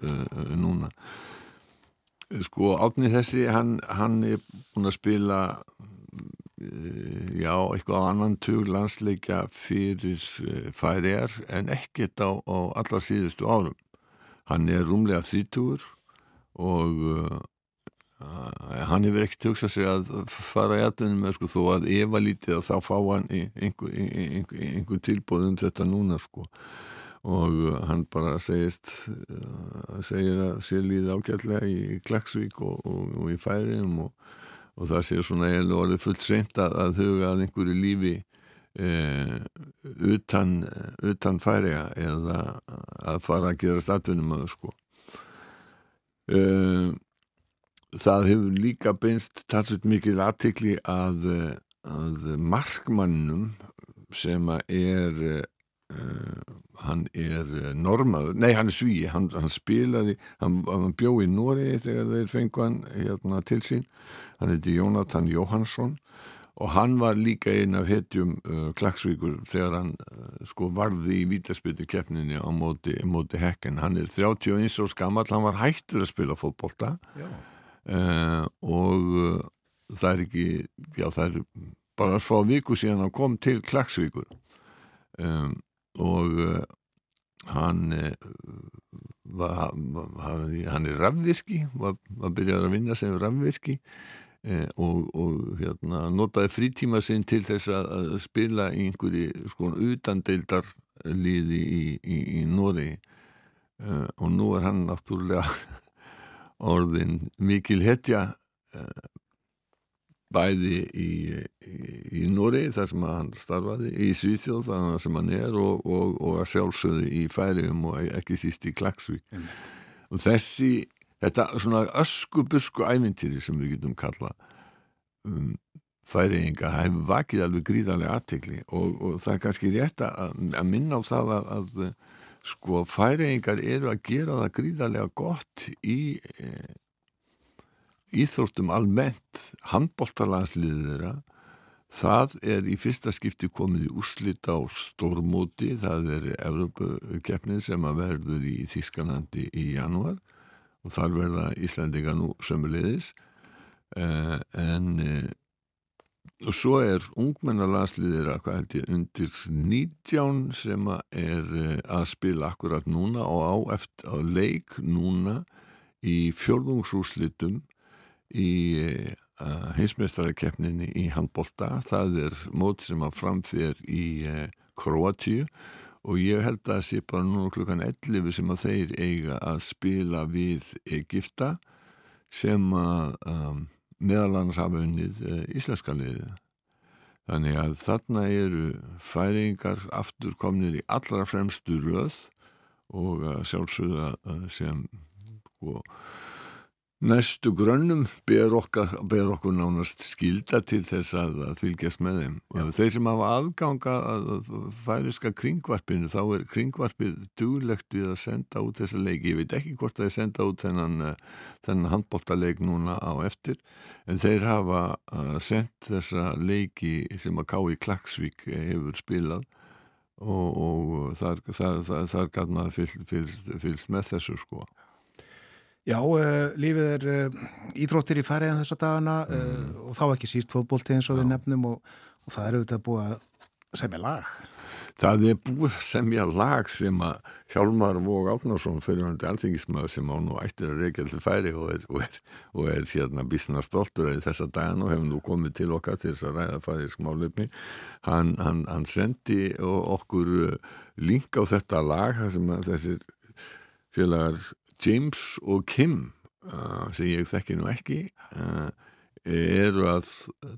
núna sko átni þessi hann, hann er búin að spila já, eitthvað annan tug landsleika fyrir færiðar en ekkert á, á allar síðustu árum. Hann er rúmlega þrítúur og uh, hann hefur ekkert hugsað sig að fara í aðtunum með sko þó að ef að lítið að þá fá hann einhver, einhver, einhver tilbúðum þetta núna sko og hann bara segist segir að sé líði ágætlega í Klagsvík og, og, og í færiðum og og það sé svona eiginlega orðið fullt seint að, að huga að einhverju lífi eh, utan, utan færiða eða að fara að gera statunum að sko. Eh, það hefur líka beinst talsveit mikið aðtikli að að markmannum sem er uh, hann er uh, normaður, nei hann er sví hann, hann spilaði, hann, hann bjó í Nóri þegar þeir fengu hann hérna, til sín, hann heiti Jónatan Jóhansson og hann var líka einn af hetjum uh, Klagsvíkur þegar hann uh, sko varði í vítaspiltu keppninni á móti, móti hekken, hann er 31 árs gammal, hann var hættur að spila fótbolta. Uh, og það er ekki já það er bara frá viku síðan hann kom til Klagsvíkur um, og uh, hann uh, var, var, hann er rafvirki var, var byrjað að vinna sem rafvirki eh, og, og hérna, notaði frítíma sinn til þess að, að spila í einhverju sko utandeildar liði í, í, í Nóri eh, og nú er hann náttúrulega [laughs] orðin mikil hetja eh, bæði í, í, Nóri þar sem hann starfaði, í Svíþjóð þar sem hann er og, og, og að sjálfsögðu í Færiðum og ekki síst í Klagsvík og þessi þetta svona öskubusku ævintýri sem við getum kalla um, færiðinga hefur vakið alveg gríðarlega aðtekli og, og það er kannski rétt að, að minna á það að, að sko færiðingar eru að gera það gríðarlega gott í íþróttum almennt handbóltalansliðið þeirra það er í fyrsta skipti komið í úrslit á stórmóti það er Evropakeppnin sem að verður í Þískanandi í janúar og þar verða Íslandinga nú sömulegis eh, en eh, og svo er ungmennalansliðir að hvað held ég undir 19 sem að er eh, að spila akkurat núna og á eftir á leik núna í fjörðungsúslitum í uh, heimsmeistarakeppninni í handbolta. Það er mót sem að framfér í uh, Kroatíu og ég held að það sé bara núna klukkan 11 sem að þeir eiga að spila við Egipta sem að um, meðal annars hafa unnið uh, íslenska liðið. Þannig að þarna eru færingar aftur komnir í allra fremstu röð og sjálfsögða sem sko Næstu grönnum ber okkur, ber okkur nánast skilda til þess að, að fylgjast með þeim. Já. Þeir sem hafa aðganga að færiska kringvarpinu, þá er kringvarpið duglegt við að senda út þessa leiki. Ég veit ekki hvort það er senda út þennan, þennan handbóltaleik núna á eftir, en þeir hafa sendt þessa leiki sem að Kái Klagsvík hefur spilað og, og þar, þar, þar, þar gæt maður fylgst með þessu sko. Já, uh, lífið er uh, íþróttir í færiðan þessa dagana mm. uh, og þá ekki síst fótbólti eins og Já. við nefnum og, og það er auðvitað búið að semja lag. Það er búið að semja lag sem að Hjálmar Vóg Átnarsson fyrirhandi alþingismæður sem á nú ættir að reykja til færi og er, og er, og er hérna bísna stoltur að þessa dagan og hefur nú komið til okkar til þess að ræða færisk málefni. Hann, hann, hann sendi okkur link á þetta lag sem þessir félagar James og Kim uh, sem ég þekki nú ekki uh, eru að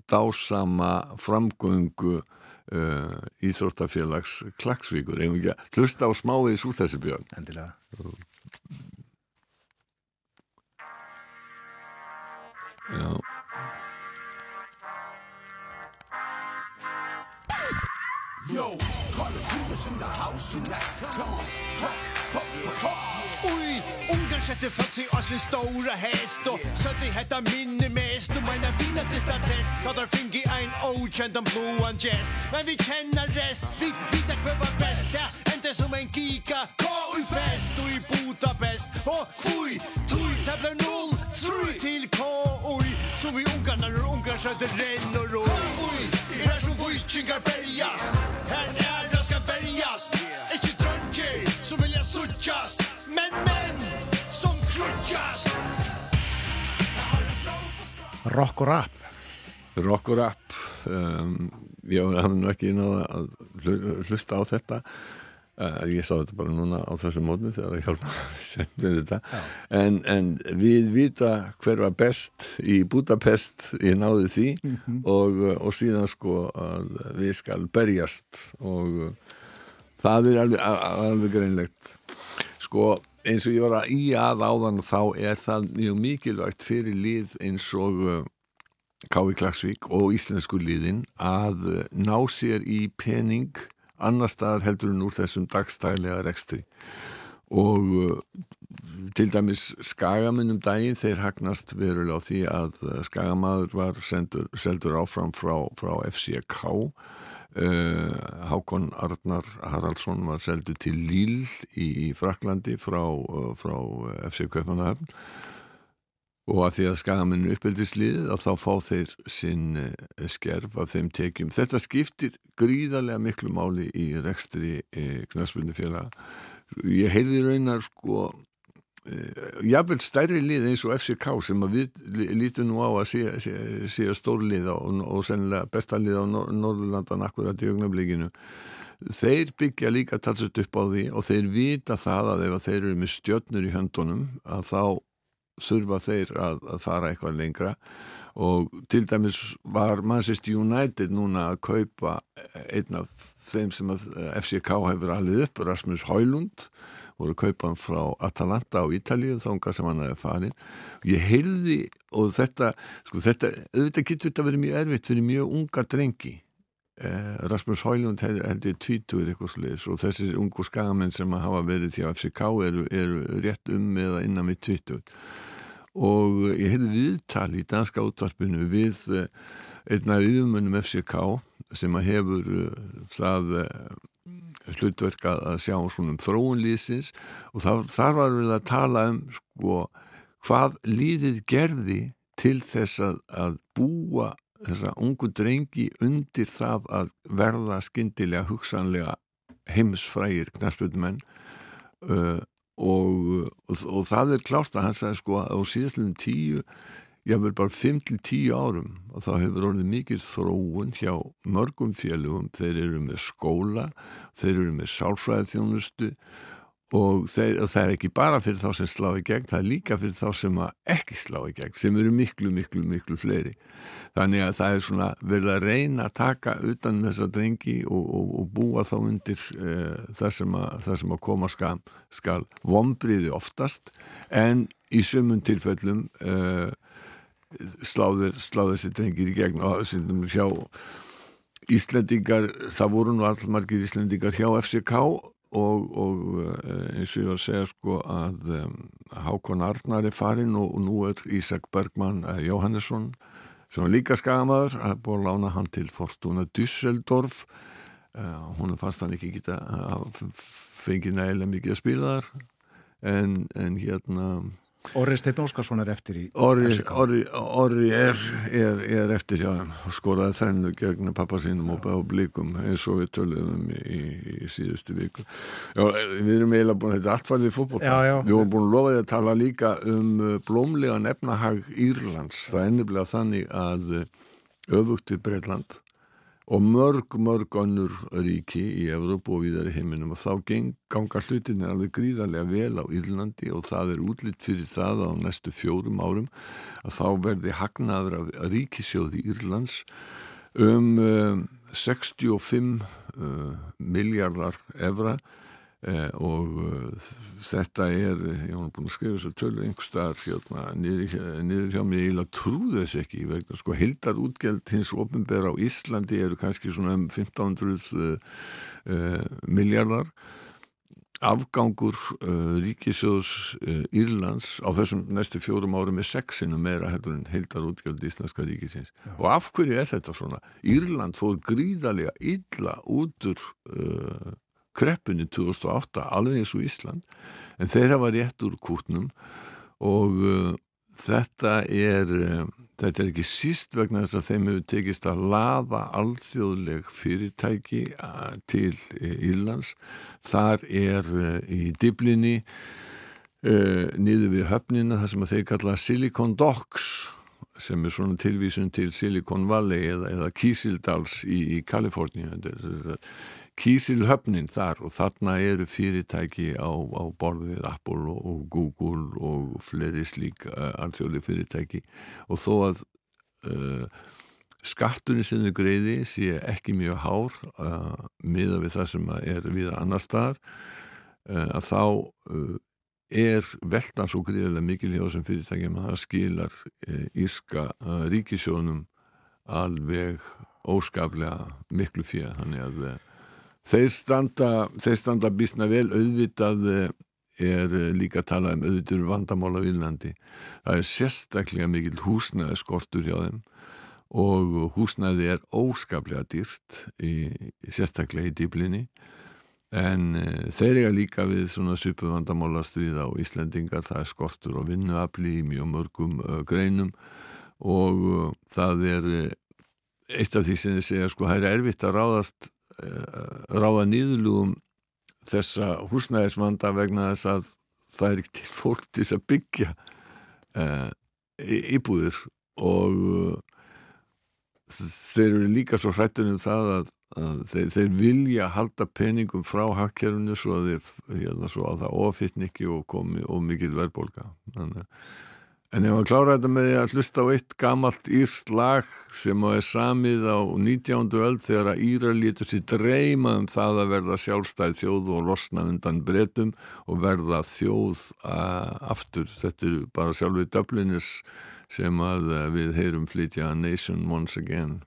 dásama framgöngu uh, Íþróttafélags Klagsvíkur ef ekki að hlusta á smáðis úr þessu björn? Endilega. Já. Yo, Carla Cruz in the house tonight. Come on, pop, pop, pop, pop Oj, Ungarn sätter fast i av sin stora häst Och så det heter minne mest. Och mina vinner till statist Tar där fing i en okänd om blåan gest. Men vi känner rest Vi vet kvar var bäst. Ja, inte som en kika Gå i fest. Och i Budapest Och kvui, tui, det blir noll Tru till K.O.I. Så vi ungar när ungar sköter renn och ro. K.O.I. Det är som vujtjingar bergas Här är det ska bergas Inte dröntjer så vill jag suttjas Men menn som krutjas Rock og rap. Rock og rap um, Ég hafði nú ekki náða að hlusta á þetta. Uh, ég sá þetta bara núna á þessu mótni þegar ég hjálpa [laughs] sendur þetta. En, en við vita hver var best í Budapest ég náði því. Mm -hmm. og, og síðan sko að við skal berjast. Og það er alveg, alveg greinlegt sko eins og ég var að í að áðan þá er það mjög mikilvægt fyrir lið eins og Kávi Klagsvík og íslensku liðin að uh, ná sér í pening annar staðar heldur en úr þessum dagstælega rekstri. Og uh, til dæmis skagamunum daginn þeir hagnast verulega á því að uh, skagamaður var sendur, seldur áfram frá, frá FCK uh, Hákon Arnar Haraldsson var seldur til Líl í, Fraklandi frá, uh, frá FC Kaupanahöfn og að því að skagamenninu uppeldislið að þá fá þeir sinn skerf af þeim tekjum. Þetta skiptir gríðarlega miklu máli í rekstri knæspunni félaga. Ég heyrði raunar sko jafnvel stærri lið eins og FCK sem að við lítum nú á að sé, sé, sé stór lið og, og sennilega besta lið á Nor Norðurlandan akkurat í augnablikinu. Þeir byggja líka talsast upp á því og þeir vita það að ef þeir eru með stjörnur í höndunum að þá þurfa þeir að, að fara eitthvað lengra. Og til dæmis var Manchester United núna að kaupa einn af þeim sem að FCK hefur alveg upp, Rasmus Højlund voru að kaupa hann frá Atalanta á Ítalíu þánga sem hann hefði farin ég heyrði og þetta sko þetta, auðvitað getur þetta verið mjög erfitt fyrir mjög unga drengi. Eh, Rasmus Højlund heldur tvítur eitthvað sliðis og þessir ungu skagamenn sem hafa verið því að FCK eru, eru rétt um eða innan við tvítur og ég heyrði viðtal í danska útvarpinu við eh, einna viðmönnum FCK sem að hefur eh, það hlutverk að sjá svona um þróunlýsins og þar, þar var við að tala um sko hvað líðið gerði til þess að, að búa þessa ungu drengi undir það að verða skindilega hugsanlega heimsfrægir knarspöldmenn uh, og, og, og það er klárt að hann sagði sko á síðastlunum tíu jável bara 5-10 árum og þá hefur orðið mikil þróun hjá mörgum félugum, þeir eru með skóla, þeir eru með sálfræðið þjónustu og, og það er ekki bara fyrir þá sem slá í gegn, það er líka fyrir þá sem ekki slá í gegn, sem eru miklu, miklu, miklu fleiri. Þannig að það er svona vel að reyna að taka utan þessa drengi og, og, og búa þá undir uh, það, sem að, það sem að koma skal, skal vombriði oftast en í sömum tilfellum uh, sláður, þessi drengir í gegn og sem sjá Íslendingar, það voru nú allmargir Íslendingar hjá FCK og, og eh, eins og ég var að segja sko að um, Hákon Arnar er farin og, og nú er Ísak Bergman uh, Jóhannesson sem er líka skamaður að búið að lána hann til Fortuna Düsseldorf. Uh, hún fannst hann ekki geta að fengi nægilega mikið að spila þar. En, en hérna Orri Steinn Óskarsson er eftir í Orri, Orri, Orri er, er, er eftir já, skoraði þrennu gegn pappa sínum og blíkum eins og við töluðum í, í, síðustu viku. Já, við erum eiginlega búin þetta er allt farið í fótból við vorum búin að lofa því að tala líka um uh, blómlega nefnahag Írlands. Það er enniblega þannig að uh, öfugt við Breitland og mörg, mörg önnur ríki í Evrópu og viðar í heiminum. Og þá geng, ganga hlutinir alveg gríðarlega vel á Írlandi og það er útlitt fyrir það á næstu fjórum árum að þá verði hagnaður af ríkisjóði Írlands um uh, 65 uh, miljardar evra og uh, þetta er ég var búin að skrifa þessu tölu einhverstaðar hérna, niður, hjá mig ég trúði þess ekki vegna sko hildar útgjöld hins ofinbæra á Íslandi eru kannski svona um 1500 uh, uh, miljardar afgangur ríkisjóðs Írlands á þessum næstu fjórum árum er sexinu meira heldur en hildar útgjöld íslenska ríkisins Já. og af hverju er þetta svona? Írland fór gríðarlega illa út úr kreppunni 2008 alveg eins og Ísland en þeir hafa rétt úr kútnum og uh, þetta er uh, þetta er ekki síst vegna þess að þeim hefur tekist að lafa alþjóðleg fyrirtæki uh, til uh, Írlands. Þar er uh, í diblinni uh, niður við höfnina það sem þeir kalla Silicon Docks sem er svona tilvísun til Silicon Valley eða, eða Kísildals í, í Kaliforníu. Þetta er kísilhöfnin þar og þarna eru fyrirtæki á, á borðið Apple og, og Google og fleiri slík uh, alþjóðli fyrirtæki. Og þó að uh, skattunni sem þau greiði sé ekki mjög hár uh, miða við það sem er við annar staðar að þá er veldan svo greiðilega mikil hjá þessum fyrirtækjum að það skilar íska ríkisjónum alveg óskaplega miklu fyrir þannig að eh, þeir standa, þeir standa bísna vel. Auðvitað eh, er eh, líka að tala um auðvitur vandamál á Írlandi. Það er sérstaklega mikil húsnæði skortur hjá þeim og húsnæði er óskaplega dýrt í, sérstaklega í dýblinni en uh, þeir eiga líka við svona svipu vandamála stríða á Íslendingar. Það er skortur og vinnuafli í mjög mörgum greinum og það er eitt af því sem þið segja sko það er erfitt að ráðast ráða nýðlugum þessa húsnæðisvanda vegna þess að það er ekki til fólk til að byggja íbúðir. Og þeir eru líka svo hrættunum það að, að þeir, þeir vilja halda peningum frá hakkerfunu svo að, þeir, hérna, svo að það ofittn ekki og komi og mikil verðbólka Þannig, en ef að klára þetta með að hlusta á eitt gamalt írst lag sem er samið á 19. öll þegar að Íra lítur sér dreyma um það að verða sjálfstæð þjóð og losna undan bretum og verða þjóð aftur, þetta er bara sjálfur Dublinis sem að eh, við heyrum flytja Nation Once Again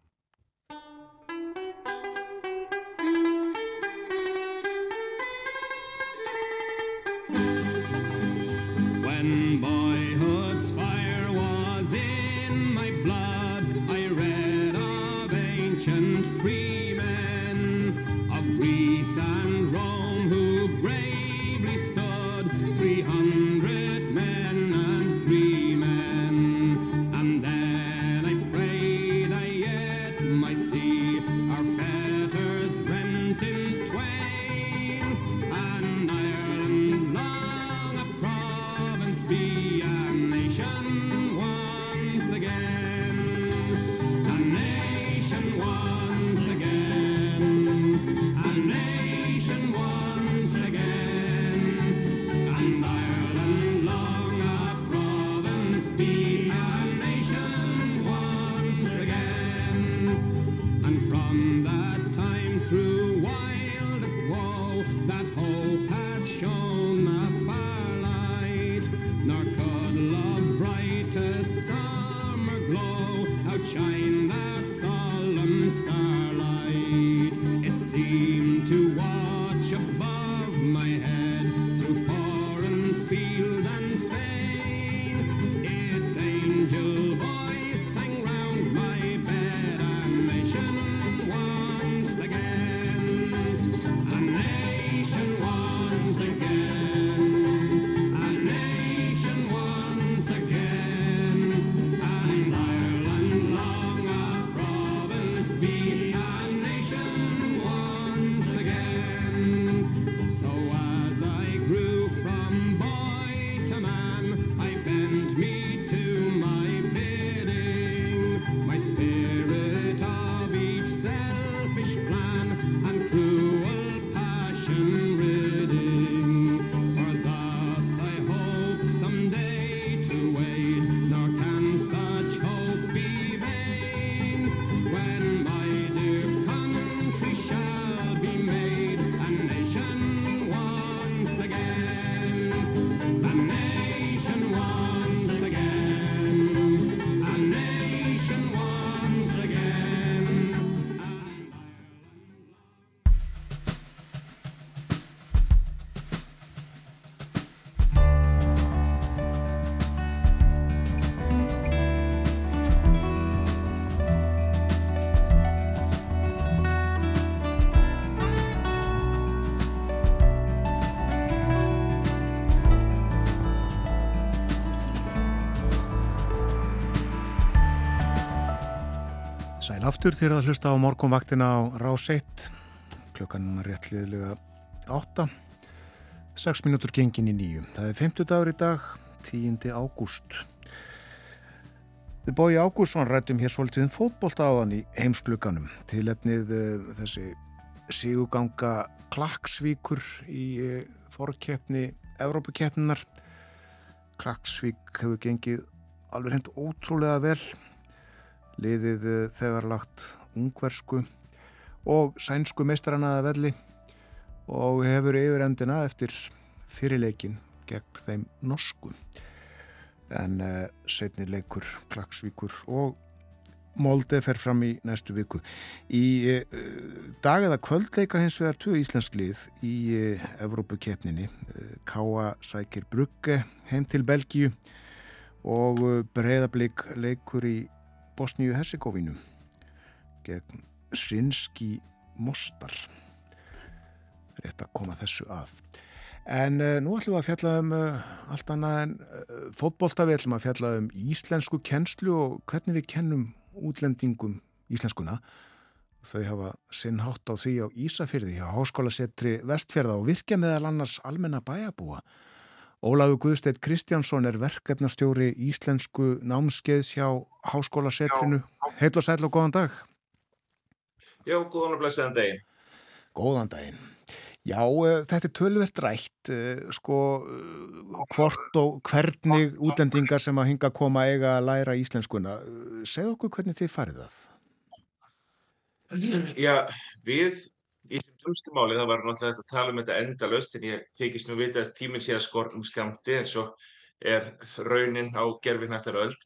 aftur þegar það hlusta á morgunvaktina á Rás 1 klukkan réttliðlega 8 6 minútur gengin í nýju það er 50 dagur í dag 10. ágúst. Við bói Ágússon rættum hér svolítið um fótbolt áðan í heimsklukanum til efnið uh, eh, þessi síguganga Klagsvíkur í uh, fórkeppni Evrópukeppninar Klagsvík hefur gengið alveg hendt ótrúlega vel liðið eh, þegar lagt ungversku og sænsku meistaranaða velli og hefur yfir endina eftir fyrirleikin gegn þeim norsku en uh, setni leikur Klagsvíkur og Molde fer fram í næstu viku. Í uh, dag eða kvöldleika hins vegar tvö íslensk lið í uh, Evrópukeppninni. Uh, Káa sækir Brugge heim til Belgíu og breyðablík leikur í Bosníu-Herzegovinu gegn Srinski Mostar. Rétt að koma þessu að. En uh, nú ætlum við að fjalla um uh, allt annað en uh, fótbolta, við ætlum að fjalla um íslensku kennslu og hvernig við kennum útlendingum íslenskuna. Þau hafa sinnhátt á því á Ísafyrði á Háskólasetri Vestfjörða og virkja meðal annars almenna bæjabúa. Óláfi Guðsteit Kristjánsson er verkefnastjóri íslensku námskeiðs hjá Háskólasetrinu. Heil og sæl og góðan dag. Já, góðan og blessaðan daginn. Góðan daginn. Já, uh, þetta er tölvert rætt, uh, sko, uh, hvort og hvernig útlendingar sem að hinga að koma eiga að læra íslenskuna. Segð okkur hvernig þið farið það? Já, við í sem tjómstu máli, það var náttúrulega þetta að tala um þetta endalöst, en ég þykist nú vita að tíminn sé að skornum skamti, en svo er raunin á gerfinnættar öll.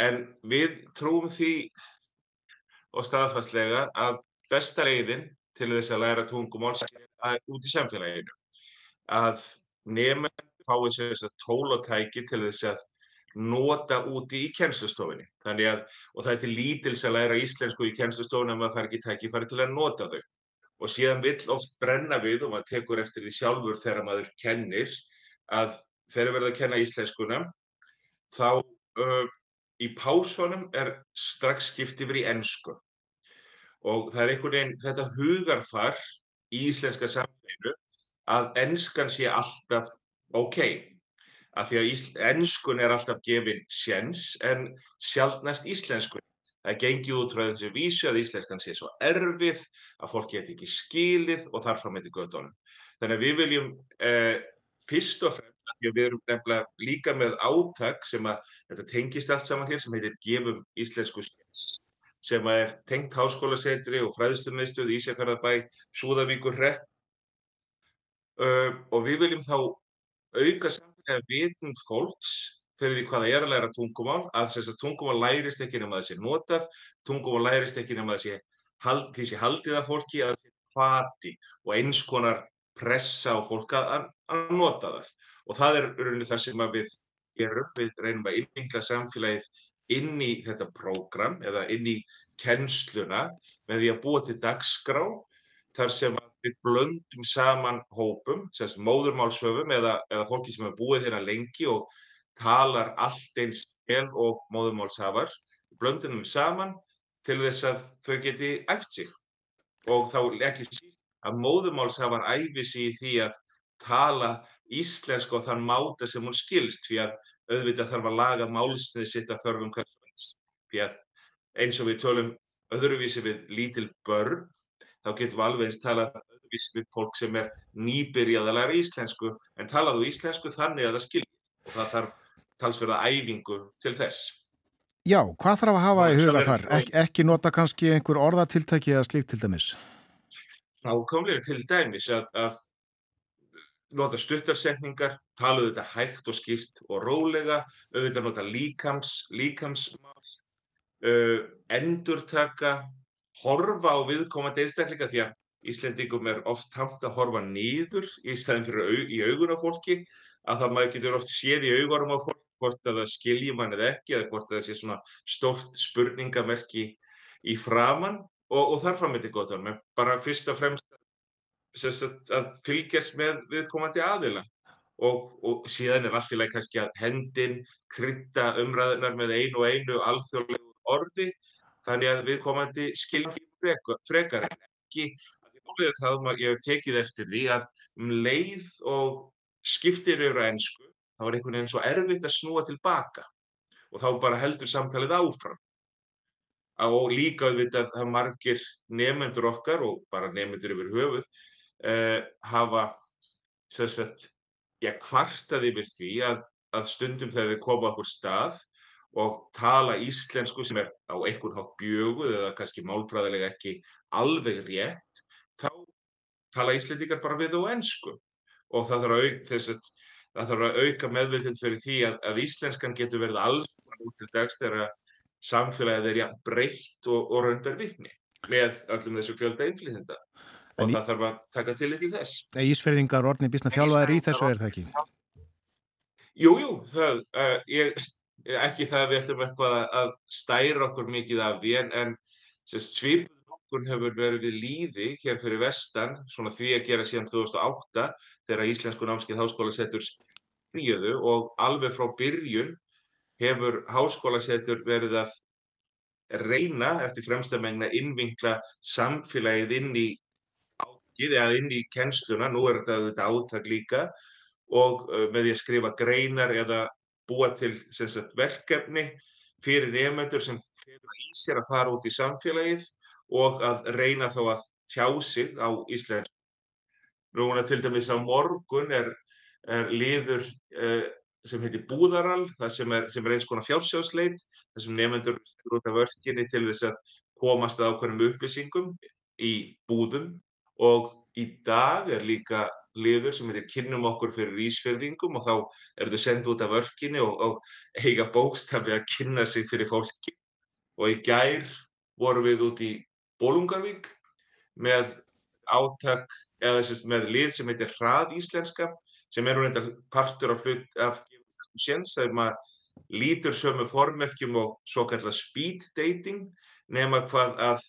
En við trúum því og staðfastlega að besta leiðin til þess að læra tungumál út í samfélaginu. Að nefnum fái þess að tól og tæki til þess að nota úti í kennslustofinni. Þannig að, og það er til lítils að læra íslensku í kennslustofinni að maður fær ekki tækifæri til að nota þau. Og síðan vill oft brenna við og maður tekur eftir því sjálfur þegar maður kennir að þegar verða að kenna íslenskuna þá uh, í pásunum er strax skipt yfir í ennsku. Og það er einhvern veginn þetta hugarfar í íslenska samfélaginu að ennskan sé alltaf ok. Af því að ennskun er alltaf gefin sjens en sjálfnast íslenskun. Það gengi út frá þessu vísu að íslenskan sé svo erfið að fólk geti ekki skilið og þarf fram eitthvað göttunum. Þannig að við viljum eh, fyrst og fremst, því að við erum nefnilega líka með átak sem að þetta tengist allt saman hér sem heitir Gefum íslensku sjens sem er tengt háskólasetri og fræðslumiðstöð í Ísjakarðabæ, Súðavíkur hrepp uh, og við viljum þá auka samfélag vitund fólks fyrir því hvað það er að læra tungumál, að tungumál lærist ekki nema þessi notað, tungumál lærist ekki nema þessi hald, þessi haldið af fólki að hvati og eins konar pressa á fólk að, að nota það. Og það er rauninni það sem við gerum, við reynum að innvinga samfélagið inn í þetta prógram eða inn í kennsluna með því að búa til dagskrá þar sem við blöndum saman hópum, móðurmálsöfum eða, eða fólki sem hefur búið hérna lengi og talar allt eins vel og móðurmálshafar, blöndum við saman til þess að þau geti æft sig. Og þá ekki síst að móðurmálshafar æfi sig í því að tala íslensk og þann máta sem hún skilst því að auðvitað þarf að laga málsnið sitt að þörfum hverjum því að eins og við tölum öðruvísi við lítil börn þá getum við alveg eins talað öðruvísi við fólk sem er nýbyrjað að læra íslensku en talaðu íslensku þannig að það skiljast og það þarf talsverða æfingu til þess. Já, hvað þarf að hafa í huga þar? Ek, ekki nota kannski einhver orðatiltæki eða slíkt til dæmis? Nákvæmlega til dæmis að, að nota stuttarsetningar, tala auðvitað hægt og skýrt og rólega, auðvitað nota líkams, líkamsmál, uh, endurtaka, horfa á viðkomandi einstakleika því að Íslendingum er oft tamt að horfa nýður í stæðin fyrir au, í augun á fólki, að það maður getur oft séð í augunum á fólk hvort að það skiljum hann eða ekki eða hvort að það sé svona stórt spurningamerki í framann og, og þar fram þetta gott að bara fyrst og fremst að fylgjast með viðkomandi aðila. Og, og síðan er lagi kannski að hendin krydda umræðunar með einu og einu alþjóðlegu orði þannig að viðkomandi skilja frekar, en ekki. Að það að ég hef tekið eftir því að um leið og skiptir yfir á ennsku þá er einhvern veginn svo erfitt að snúa tilbaka og þá bara heldur samtalið áfram. Og líka auðvitað að margir nefnendur okkar og bara nefnendur yfir höfuð uh, hafa sagt, ja, kvartað yfir því að, að stundum þegar þau koma okkur stað og tala íslensku sem er á einhvern hátt bjöguð eða kannski málfræðilega ekki alveg rétt, þá tala íslendingar bara við á ennsku og það þarf að, auk, þess, það þarf að auka meðvitið fyrir því að, að íslenskan getur verið alls út til dags þegar samfélagið er jafn breytt og, og raunber vikni með öllum þessu fjölda En og í- það þarf að taka til í þess. Ísferðingar orðni bísna þjálfaðir í þessu er það ekki? Jú, jú, það, uh, ég, [laughs] ekki það að við ætlum eitthvað að- að stæra okkur mikið af því en, en svipun okkur hefur verið við líði hér fyrir vestan, svona því að gera síðan 2008 þegar Íslensku námskeið háskólasettur byrjuðu og alveg frá byrjun hefur háskólasettur verið að reyna eftir fremsta megna innvinkla samfélagið inn í átakið eða inn í kennsluna, nú er þetta auðvitað átak líka og með því að skrifa greinar eða búa til sagt, verkefni fyrir nefnendur sem fyrir í sér að fara út í samfélagið og að reyna þá að tjá sig á íslensku. Núna til dæmis á morgun er, er liður uh, sem heitir Búðaral, það sem er, sem er eins konar fjársjóðsleit, þar sem nefnendur út af vörkinni til þess að komast að ákveðnum upplýsingum í búðum og í dag er líka liður sem heitir kynnum okkur fyrir ísfjörðingum og þá eru þau sendið út af vörkinni og, og eiga bókstafi að kynna sig fyrir fólki og í gær vorum við út í Bólungarvík með átak eða sérst, með lið sem heitir Hrað Íslenska sem eru reyndar partur af hlut af séns þegar maður lítur sömu formerkjum og svo kallað speed dating nema hvað að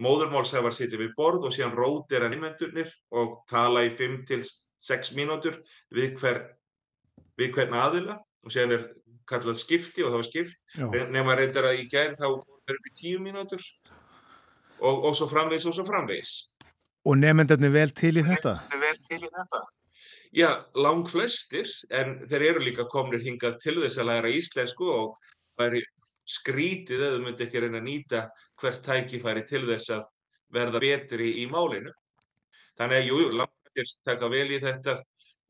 móðurmálsæfar sitja við borð og síðan rótir að nýmendurnir og tala í 5 til 6 mínútur við, hver, við hvern aðila og síðan er kallað skipti og það var skipt Já. nema reyndar að í gær þá er upp í 10 mínútur og, og svo framvegis og svo framvegis. Og nefnendarnir vel til í þetta? vel til í þetta? Já, lang flestir, en þeir eru líka komnir hingað til þess að læra íslensku og væri skrítið eða myndi ekki reyna að nýta hvert tækifæri til þess að verða betri í málinu. Þannig að jú, jú, lang flestir taka vel í þetta,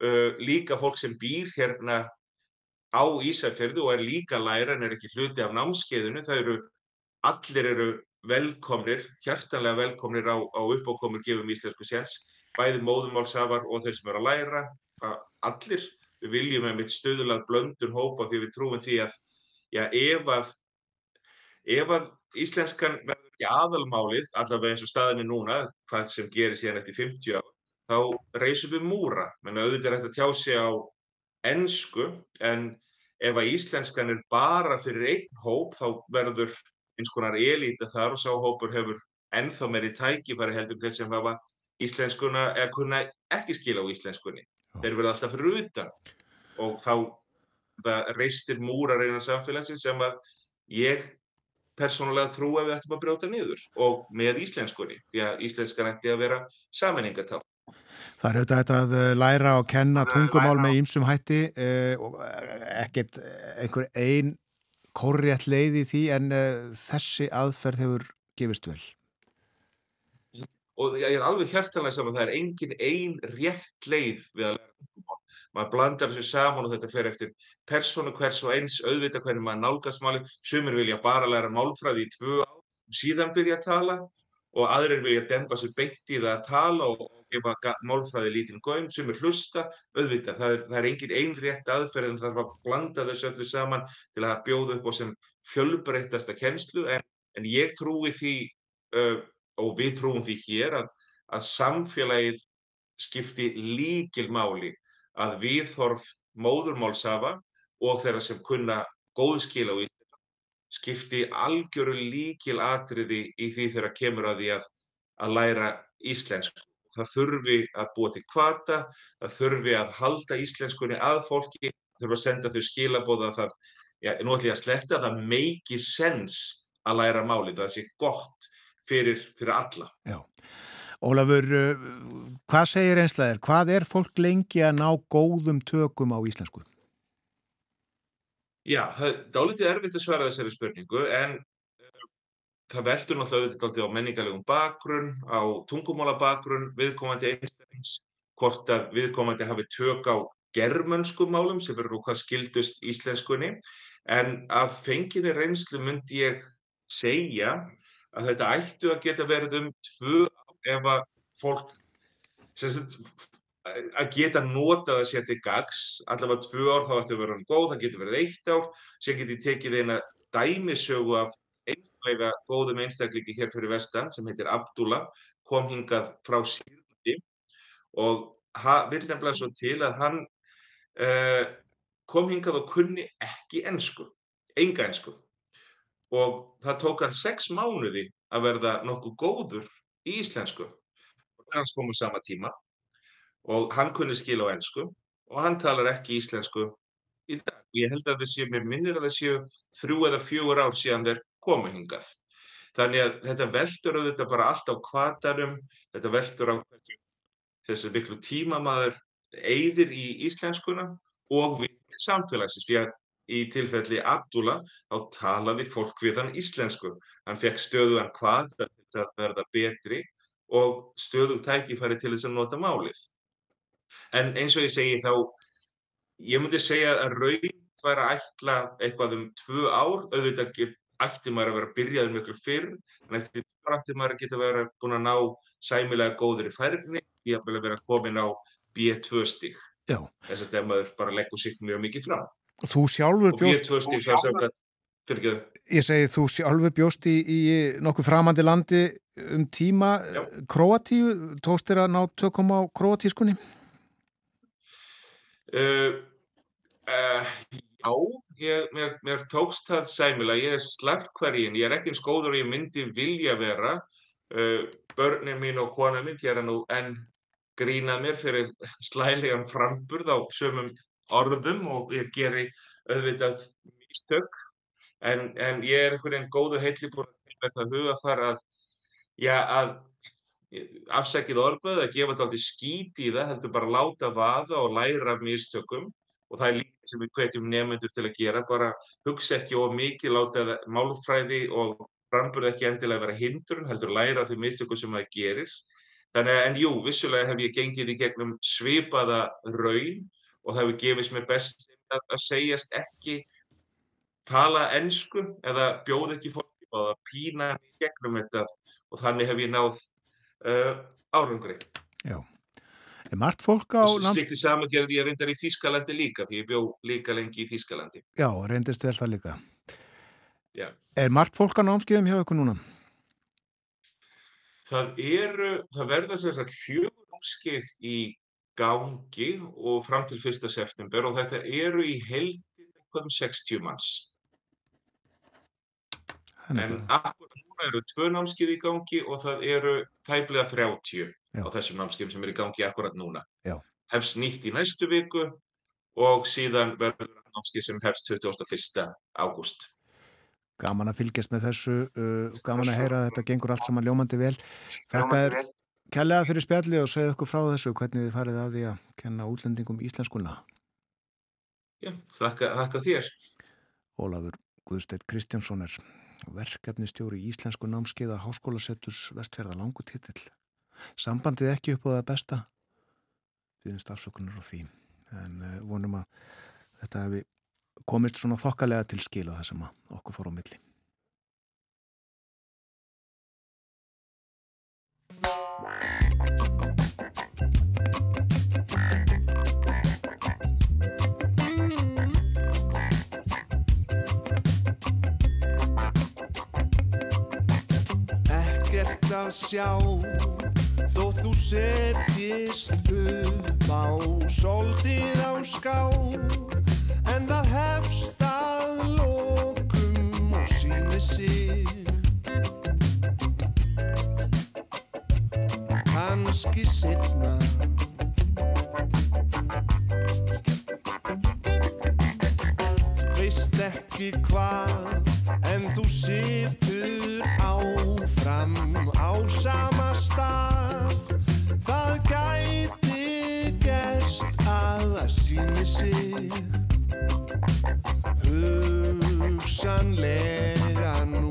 uh, líka fólk sem býr hérna á Ísafjörðu og er líka læra en er ekki hluti af námskeiðinu, það eru, allir eru velkomnir, hjartanlega velkomnir á, á uppákomur gefum íslensku séns, bæði móðumálsafar og þeir sem eru að læra, að allir, viljum einmitt stöðulað blöndun hópa því við trúum því að, já, ef að, ef að íslenskan verður ekki aðalmálið, allavega eins og staðinni núna, hvað sem gerir síðan eftir 50 ár, þá reysum við múra, menn auðvitað er að tjá sig á ensku, en ef að íslenskan er bara fyrir einn hóp, þá verður eins konar elíta þar og sá hópur hefur ennþá meiri tækifæri heldur þeir sem hafa íslenskuna eða kunna ekki skila á íslenskunni. Þeir verða alltaf fyrir utan og þá það reistir múrar einan samfélagsins sem að ég persónulega trú að við ættum að brjóta niður og með íslenskunni, því að íslenskan ætti að vera sammenningatál. Það er auðvitað hægt að eh, læra og kenna tungumál með ýmsum hætti eh, og ekkert eh, einhver ein korrétt leið í því en eh, þessi aðferð hefur gefist vel. og ég er alveg hjartanlega saman, það er engin ein rétt leið við að læra tungumál. Maður blandar þessu saman og þetta fer eftir persónu hvers og eins, auðvita hvernig maður nálgast máli. Sumir vilja bara læra málfræði í tvö ár, síðan byrja að tala og aðrir vilja dempa sér beint í það að tala og gefa málfræði lítinn góðum. Sumir hlusta, auðvita, það er, það er engin ein rétt aðferð en það þarf að blanda þessu öllu saman til að bjóða upp á sem fjölbreyttasta kennslu en, en ég trúi því uh, og við trúum því hér að, að samfélagið skipti líkilmáli að viðhorf móðurmálsafa og þeirra sem kunna góð skil á íslensku skipti algjöru líkil atriði í því þegar kemur að því að, að læra íslensku. Það þurfi að búa til kvata, það þurfi að halda íslenskunni að fólki, þurfi að senda þau skilabóða að það, já, nú ætlum ég að sletta, það make sense að læra málið, það sé gott fyrir, fyrir alla. Já. Ólafur, eh, hvað segir einslaðir? Hvað er fólk lengi að ná góðum tökum á íslensku? Já, það er dálítið erfitt að svara þessari spurningu en það veldur náttúrulega auðvitað á menningarlegum bakgrunn, á tungumálabakgrunn, viðkomandi einstæðings, hvort að viðkomandi hafi tök á germönskum málum sem eru hvað skildust íslenskunni. En af fenginni reynslu myndi ég segja að þetta ættu að geta verið um tvö ef að fólk að geta notað að sér til gags, allavega tvö ár þá ættu að vera hann góð, það getur verið eitt ár, sem geti tekið eina dæmisögu af sérstaklega góðum einstaklingi hér fyrir vestan sem heitir Abdullah, kom hingað frá Sýrlandi. Og vill nefnilega svo til að hann uh, kom hingað og kunni ekki ensku, enga ensku. Og það tók hann sex mánuði að verða nokkuð góður í íslensku. Og það hans komið sama tíma og hann kunni skil á ensku og hann talar ekki íslensku í dag. Ég held að það séu, mér minnir að það séu þrjú eða fjögur ár síðan þeir komu hingað. Þannig að þetta veldur auðvitað bara allt á kvartarum, þetta veldur á þessi miklu tíma maður eigðir í íslenskuna og við samfélagsins. Því að í tilfelli Abdullah þá talaði fólk við hann íslensku. Hann fekk stöðuðan hvað að verða betri og stöðug tækifæri til þess að nota málið. En eins og ég segi þá, ég myndi segja að raun væri að ætla eitthvað um tvö ár, auðvitað ætti maður að vera að byrjað um miklu fyrr, en eftir ár ætti maður að geta verið búin að ná sæmilega góður í færni, því að vera komin á B2 stík. Þess að það maður bara leggur sig mjög mikið fram. Þú sjálfur bjóst... Og B2 stík sem þetta, fyrir ekki þau. Ég segi þú sjálfur bjóst í, í nokkuð framandi landi um tíma Já. Kroatíu, tókst þér að ná tökum á kroatískunni? Uh, uh, já, ég, mér, mér tókst það sæmilega, ég er slarkvergin, ég er ekki eins góður og ég myndi vilja vera. Uh, börnin mín og kona mín gera nú enn grínað mér fyrir slælegan framburð á sömum orðum og ég geri auðvitað místök. En, en ég er einhvern veginn góður heitli búin með það hugafar að, já, að afsækið orðböð að gefa þetta aldrei skít í það, heldur bara láta vaða og læra af mistökum og það er líka sem við hvetjum nefnendur til að gera, bara hugsa ekki of mikið, láta málfræði og framburð ekki endilega vera hindrun, heldur læra af því mistökum sem það gerir. Þannig að, en jú, vissulega hef ég gengið í gegnum svipaða raun og það hefur gefist mér best að, að segjast ekki tala ennsku eða bjóð ekki fólk og að pína í gegnum þetta og þannig hef ég náð uh, árangri. Já. Er margt fólk á... Slikti saman gerði ég reyndar í Þískalandi líka, því ég bjó líka lengi í Þískalandi. Já, reyndist vel það líka. Já. Er margt fólk á námskeiðum hjá ykkur núna? Það eru, það verða sér að fjögur námskeið í gangi og fram til 1. september og þetta eru í heldin eitthvað um 60 manns. En akkur núna eru tvö námskið í gangi og það eru tæplega 30 Já. á þessum námskið sem eru í gangi akkurat núna. Já. Hefst nýtt í næstu viku og síðan verður námskið sem hefst 21. ágúst. Gaman að fylgjast með þessu, uh, gaman að heyra að þetta gengur allt saman ljómandi vel. Þakka er kærlega fyrir spjalli og segja okkur frá þessu hvernig þið farið að því að kenna útlendingum íslenskuna. Já, þakka, þakka þér. Ólafur Guðsteit Kristjánsson er verkefnistjóri í Íslensku námskeiða Háskólasetturs vestferða langu titill. Sambandið ekki upp á það besta. Við stafsökunar og því. En uh, vonum að þetta hefði komist svona þokkalega til skila það sem okkur fór á milli. að sjá Þótt þú setjist upp á Soldið á ská En það hefst að lokum og síni sig. Kanski setna Þú veist ekki hvað En þú situr áfram á sama síni sig Hugsanlega nú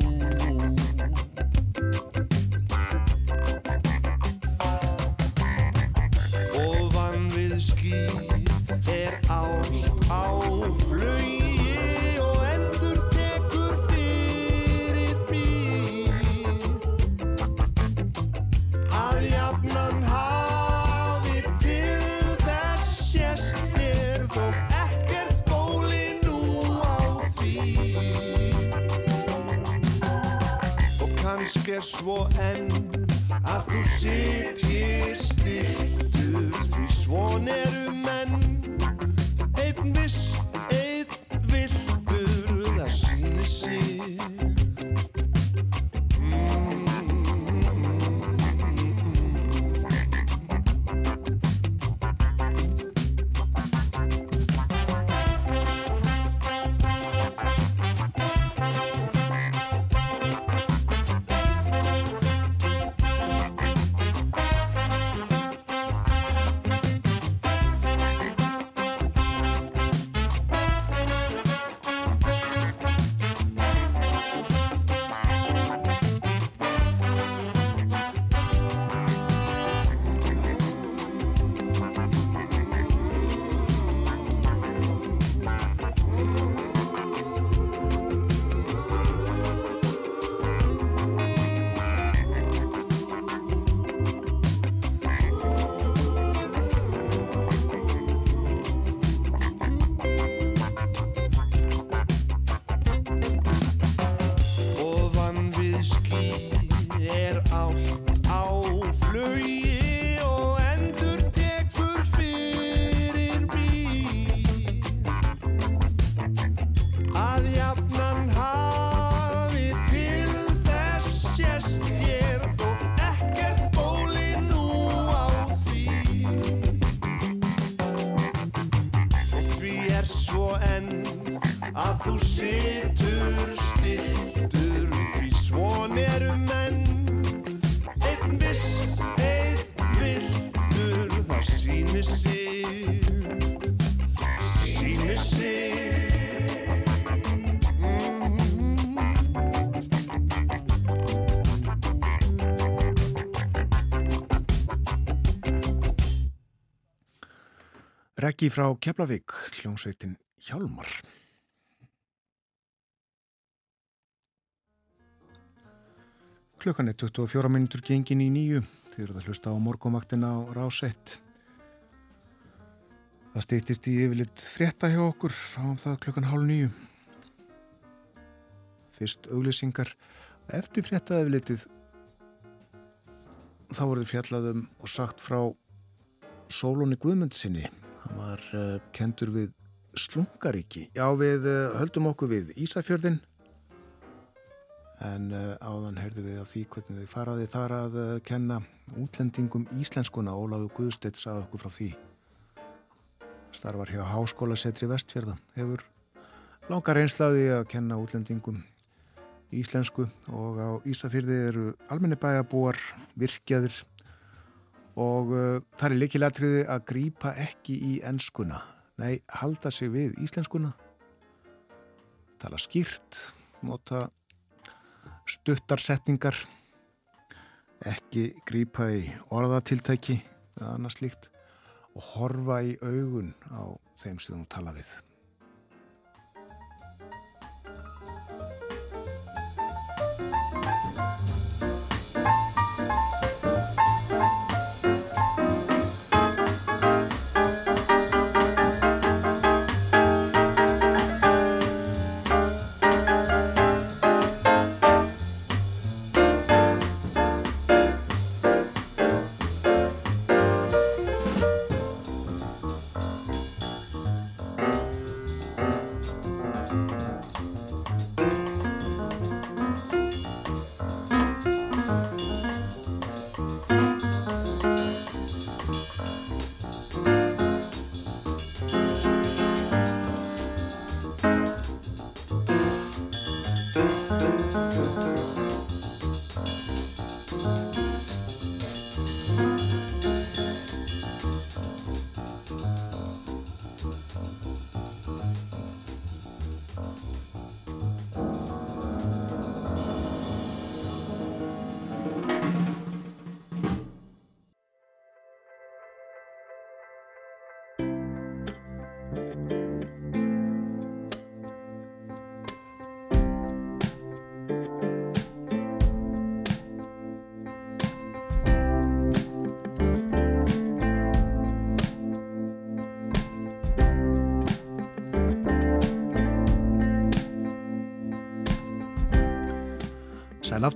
Kannski er svo enn að þú sitjir stiltur því svon eru Reggi frá Keflavík, hljómsveitin Hjálmar. Klukkan er 24 minnur gengin í nýju. Þið eruð að hlusta á morgumaktina á rás 1. Það stýttist í yfirleitt frétta hjá okkur, fáum það klukkan hálf nýju. Fyrst auglýsingar. Eftir frétta yfirleitið þá voruð fjallaðum og sagt frá Sólóni Guðmundsinni. Hann var uh, kendur við Slungaríki. Já, við uh, höldum okkur við Ísafjörðin en uh, áðan heyrðu við að því hvernig þið faraði þar að kenna útlendingum íslenskuna. Ólafur Guðstedt sagði okkur frá því. Starfar hjá Háskólasetri Vestfjörða. Hefur langar einslaði að kenna útlendingum íslensku og á Ísafjörði eru almenni bæjabúar virkjaðir og uh, það er leikilatriði að grípa ekki í enskuna. Nei, halda sig við íslenskuna, tala skýrt, nota stuttarsetningar, ekki grípa í orðatiltæki eða annað slíkt og horfa í augun á þeim sem þú tala við.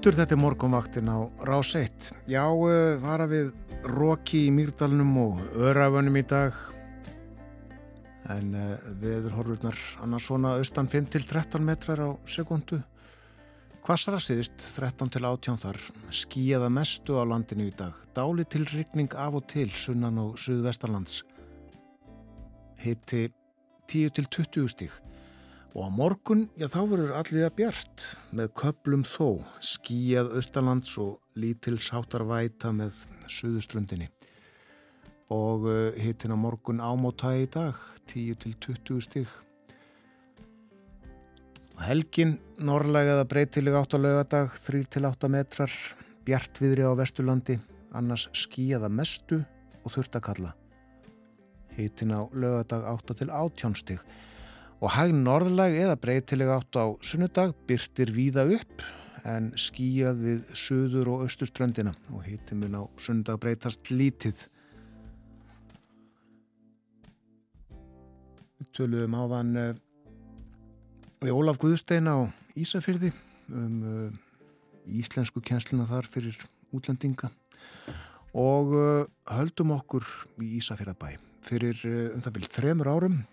Aftur, þetta er morgunvaktin á Rás 1. Já, uh, vara við Róki í Mýrdalunum og Örafönum í dag. En uh, viður horfurnar annars svona austan 5-13 metrar á sekundu. Hvassara síðist 13 til 18 þar. Skíjaða mestu á landinu í dag. Dáli til rigning af og til sunnan og suðvestarlands. Hitti 10 til 20 stík. Og á morgun, já þá verður allir að bjart með köplum þó, skíjað austalands og lítil sátar væta með suðustrundinni. Og uh, hittin á morgun ámótaði í dag, 10 til 20 stík. Helgin, norrlægaða breytileg átt á laugadag, 3 til 8 metrar, bjartviðri á Vesturlandi, annars skíjaða mestu og þurft að kalla. Hittin á laugadag 8 til 18 stík og hæg norðlæg eða breytileg átt á sunnudag byrtir víða upp en skíjað við söður og austurströndina og hittir mun á sunnudag breytast lítið. Við töluðum áðan uh, við Ólaf Guðstein á Ísafyrði um uh, íslensku kjensluna þar fyrir útlendinga og uh, höldum okkur í Ísafyrðabæ fyrir um það byrjum þremur árum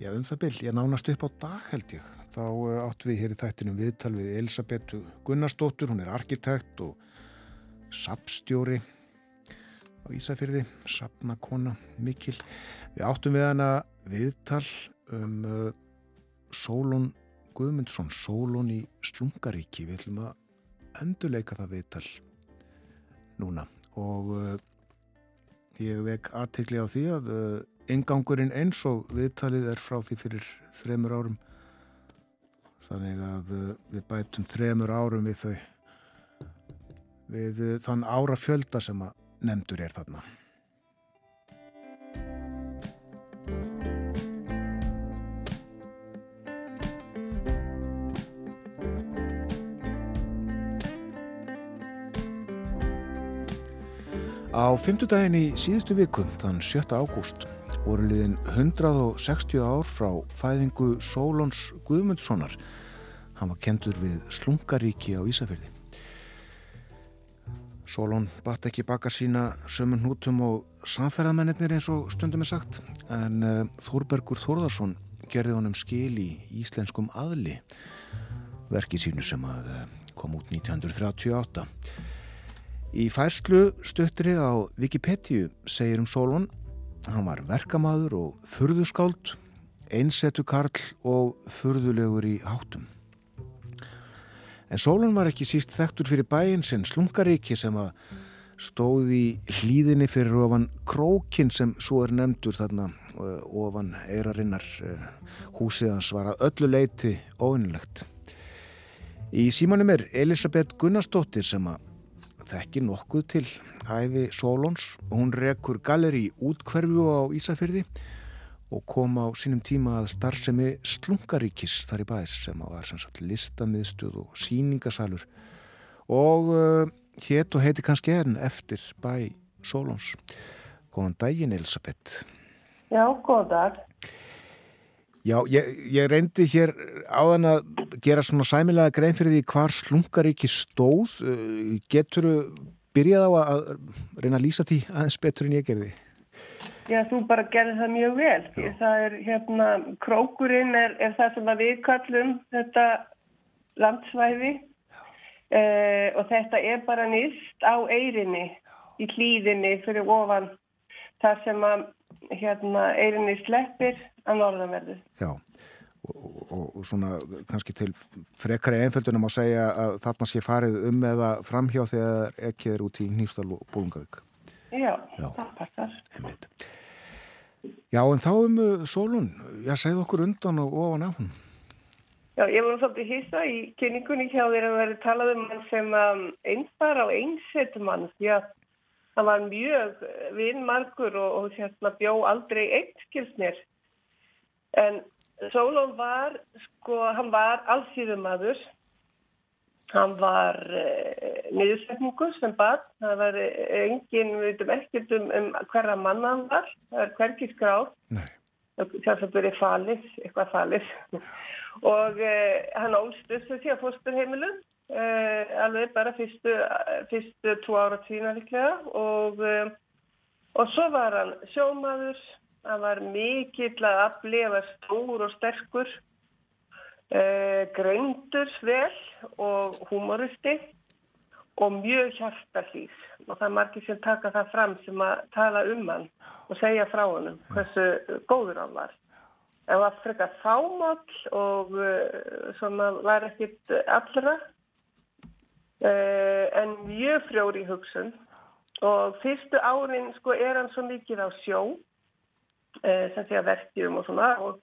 Já, um það byll, ég nánast upp á dag held ég. Þá uh, áttu við hér í þættinum viðtal við Elisabetu Gunnarsdóttur, hún er arkitekt og sapstjóri á Ísafyrði, sapnakona mikil. Við áttum við hana viðtal um uh, Sólón Guðmundsson, Sólón í Slungaríki. Við ætlum að endurleika það viðtal núna og uh, ég vek aðtikli á því að ingangurinn eins og viðtalið er frá því fyrir þremur árum þannig að við bætum þremur árum við þau við þann ára fjölda sem að nefndur er þarna Á fymtudaginn í síðustu viku, þann 7. ágúst, voru liðin 160 ár frá fæðingu Sólons Guðmundssonar. Hann var kentur við Slungaríki á Ísafjörði. Sólón batt ekki baka sína sömun hútum og samferðamennir eins og stundum er sagt, en uh, Þórbergur Þórðarsson gerði honum skil í íslenskum aðli, verkið sínu sem að uh, kom út 1938. Í færslu stuttri á Wikipedia segir um Sólón Hann var verkamaður og furðuskáld, einsettu karl og furðulegur í hátum. En Sólun var ekki síst þekktur fyrir bæin sinn Slungaríki sem að stóði hlýðinni fyrir ofan Krókin sem svo er nefndur þarna ofan eirarinnar húsið hans var að öllu leiti óvinnilegt. Í símanum er Elisabeth Gunnarsdóttir sem að þekki nokkuð til æfi Solons hún rekur galeri útkverfu á Ísafyrði og kom á sínum tíma að starfsemi Slungaríkis þar í bæðis sem var listamiðstöð og síningasalur og uh, hétt og heiti kannski enn eftir bæ Solons. Góðan daginn Elisabeth. Já, góðan dag. Já, ég, ég reyndi hér áðan að gera svona sæmilega grein fyrir því hvar Slungaríki stóð. Getur þú byrjað á að reyna að lýsa því aðeins betur en ég gerði? Já, þú bara gerði það mjög vel. Já. Það er hérna, krókurinn er, er það sem við kallum þetta landsvæði eh, og þetta er bara nýst á eirinni, í hlýðinni fyrir ofan þar sem að hérna, eirinni sleppir að norðanverðu. Já, og, og, og svona kannski til frekari einföldunum að segja að þarna sé farið um eða framhjá þegar ekki er út í Nýfstal og Bólungavík. Já, Já, það passar. Einmitt. Já, en þá um uh, Solon, já, segð okkur undan og ofan á hún. Já, ég var svolítið hýsta í kynningunni hjá þér að vera talað um hann sem um, einstar á einsettumann, því að það var mjög vinnmarkur og, og hérna bjó aldrei einskilsnir. En Solon var, sko, hann var allsýðumadur, hann var uh, niðursetningur sem bad, það var engin, við veitum ekkert um, um hverja manna hann var, það er hverki skráð. Nei. Það byrði falið, eitthvað falið. og uh, hann ólst upp því að fórsturheimilum uh, alveg bara fyrstu, fyrstu tvo ára tína líklega og, uh, og svo var hann sjómaður, hann var mikill að aflifa stór og sterkur, uh, greindur vel og humoristi og mjög hjartalýs og það er margir sem taka það fram sem að tala um hann og segja frá hann hversu góður hann var. Það var frekar fámall og svona var ekkit allra en mjög frjóri hugsun. Og fyrstu árin sko er hann svo mikið á sjó uh, sem sé að verkjum og svona og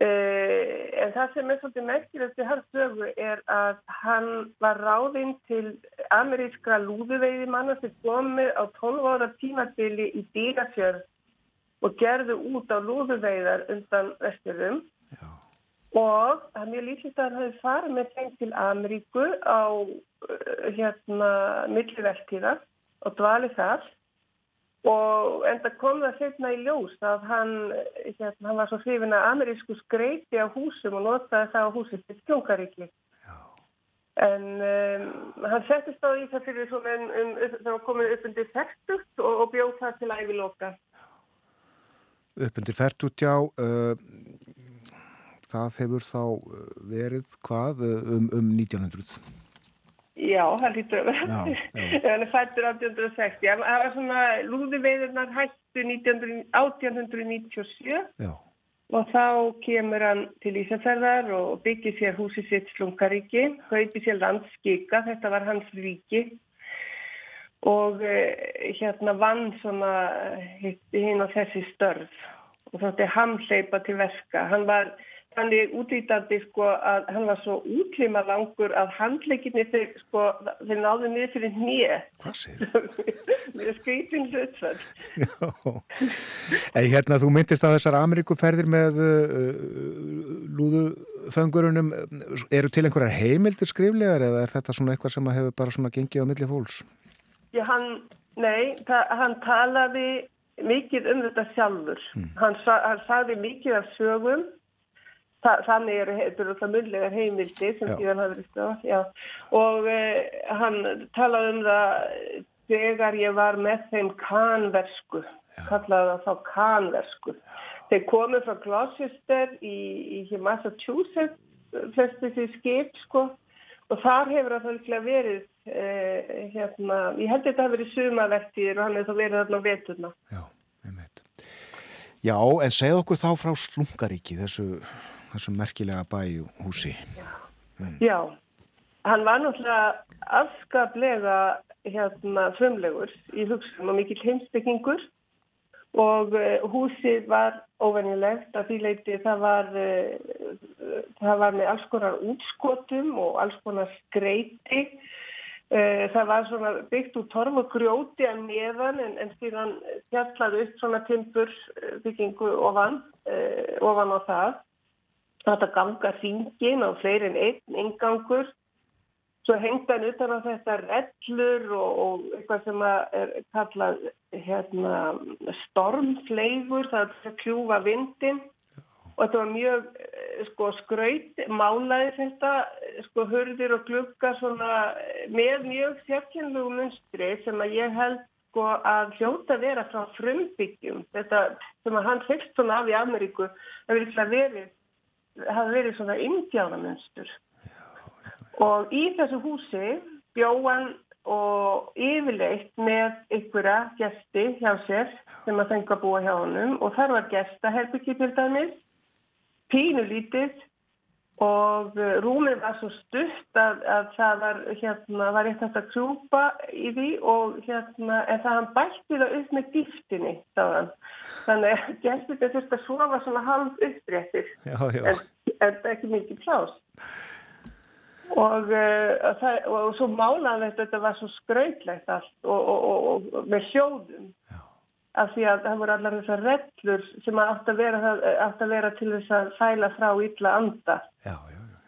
Uh, en það sem er svolítið merkilegt í hans sögu er að hann var ráðinn til amerískra lúðuveiði manna sem komi á 12 ára tímabili í dýrafjörð og gerðu út á lúðuveiðar undan vesturum og það er mjög líklegt að hann hefði farið með þeim til Ameríku á uh, hérna milliverktíða og dvalið þar og enda kom það setna í ljós að hann, hérna, hann var svo hrifin að amerísku skreiti á húsum og notaði það á húsum til stjóngaríki. En um, hann settist á í það fyrir svona um, um, það var komin upp undir færtugt og, og bjóð það til æviloka. Upp undir færtugt, já. Uh, það hefur þá verið hvað um, um 1900? Já, það lítur að vera. Það fættur 1860. Það var svona lúðuveiðurnar hættu 1897 Já. og þá kemur hann til Ísafjörðar og byggir sér húsi sitt Slungaríki, kaupi sér landskika, þetta var hans ríki og eh, hérna vann svona hinn og þessi störf og þátti hann hleypa til verka. Hann var þannig útlítandi sko að hann var svo útlima langur að handleikinni þeir sko, þeir náðu niður fyrir nýja. Hvað sér? [laughs] Mér skreitin hlutfall. Já, en hérna þú myndist að þessar Ameríkuferðir með uh, lúðuföngurunum, eru til einhverjar heimildir skriflegar eða er þetta svona eitthvað sem hefur bara svona gengið á milli fólks? Já, hann, nei, hann talaði mikið um þetta sjálfur. Mm. Hann, hann sagði mikið af sögum Þa, þannig eru þetta munlegar heimildi sem síðan hafa verið stöð já. og eh, hann talaði um það þegar ég var með þeim kanversku kallaði það þá kanversku. Þeir komið frá Gloucester í, í Massachusetts flestu því skip sko. Og þar hefur það fölglega verið eh, hérna, ég held að þetta hafi verið sumavertíðir og hann hefur þá verið þarna veturna. Já, einmitt. Já, en segð okkur þá frá Slungaríki þessu þessum merkilega bæjúhúsi. Mm. Já, hann var náttúrulega afskaplega hérna frumlegur í hugsunum og mikill heimsbyggingur og uh, húsið var óvenjulegt að því leiti það var, uh, það var með alls konar útskotum og alls konar skreiti. Uh, það var svona byggt úr torf og grjóti að neðan en, en síðan fjallaði upp svona timbur byggingu ofan, ofan á það þetta ganga hringin á fleiri en einn ingangur svo hengta hann utan á þetta rellur og, og eitthvað sem er kallað hérna, stormfleigur það er að kljúfa vindin og þetta var mjög sko, skraut, málaði þetta sko hurðir og glugga svona, með mjög sérkjönlegu munstri sem að ég held sko að hljóta vera frá frumbyggjum þetta sem að hann fyrst svona af í Ameríku það verið verið hafa verið svona indjánamönstur og í þessu húsi bjóðan og yfirleitt með ykkurra gesti hjá sér sem að fengi að búa hjá honum. Og þar var gestaherbyggi til dæmis. Pínulítið og rúmið var svo stutt að, að það var, hérna, var eitthvað að krjúpa í því og hérna, en það hann bætti það upp með dýftinni þannig að gestur þetta þurfti að sofa svona halv uppréttir. En, en ekki mikið plás og, uh, það, og svo málaði þetta þetta var svo skrautlegt allt og, og, og með sjóðum Já af því að það voru allar þessar reglur sem átt að vera, átt að vera til þess að fæla frá illa anda. Já, já, já.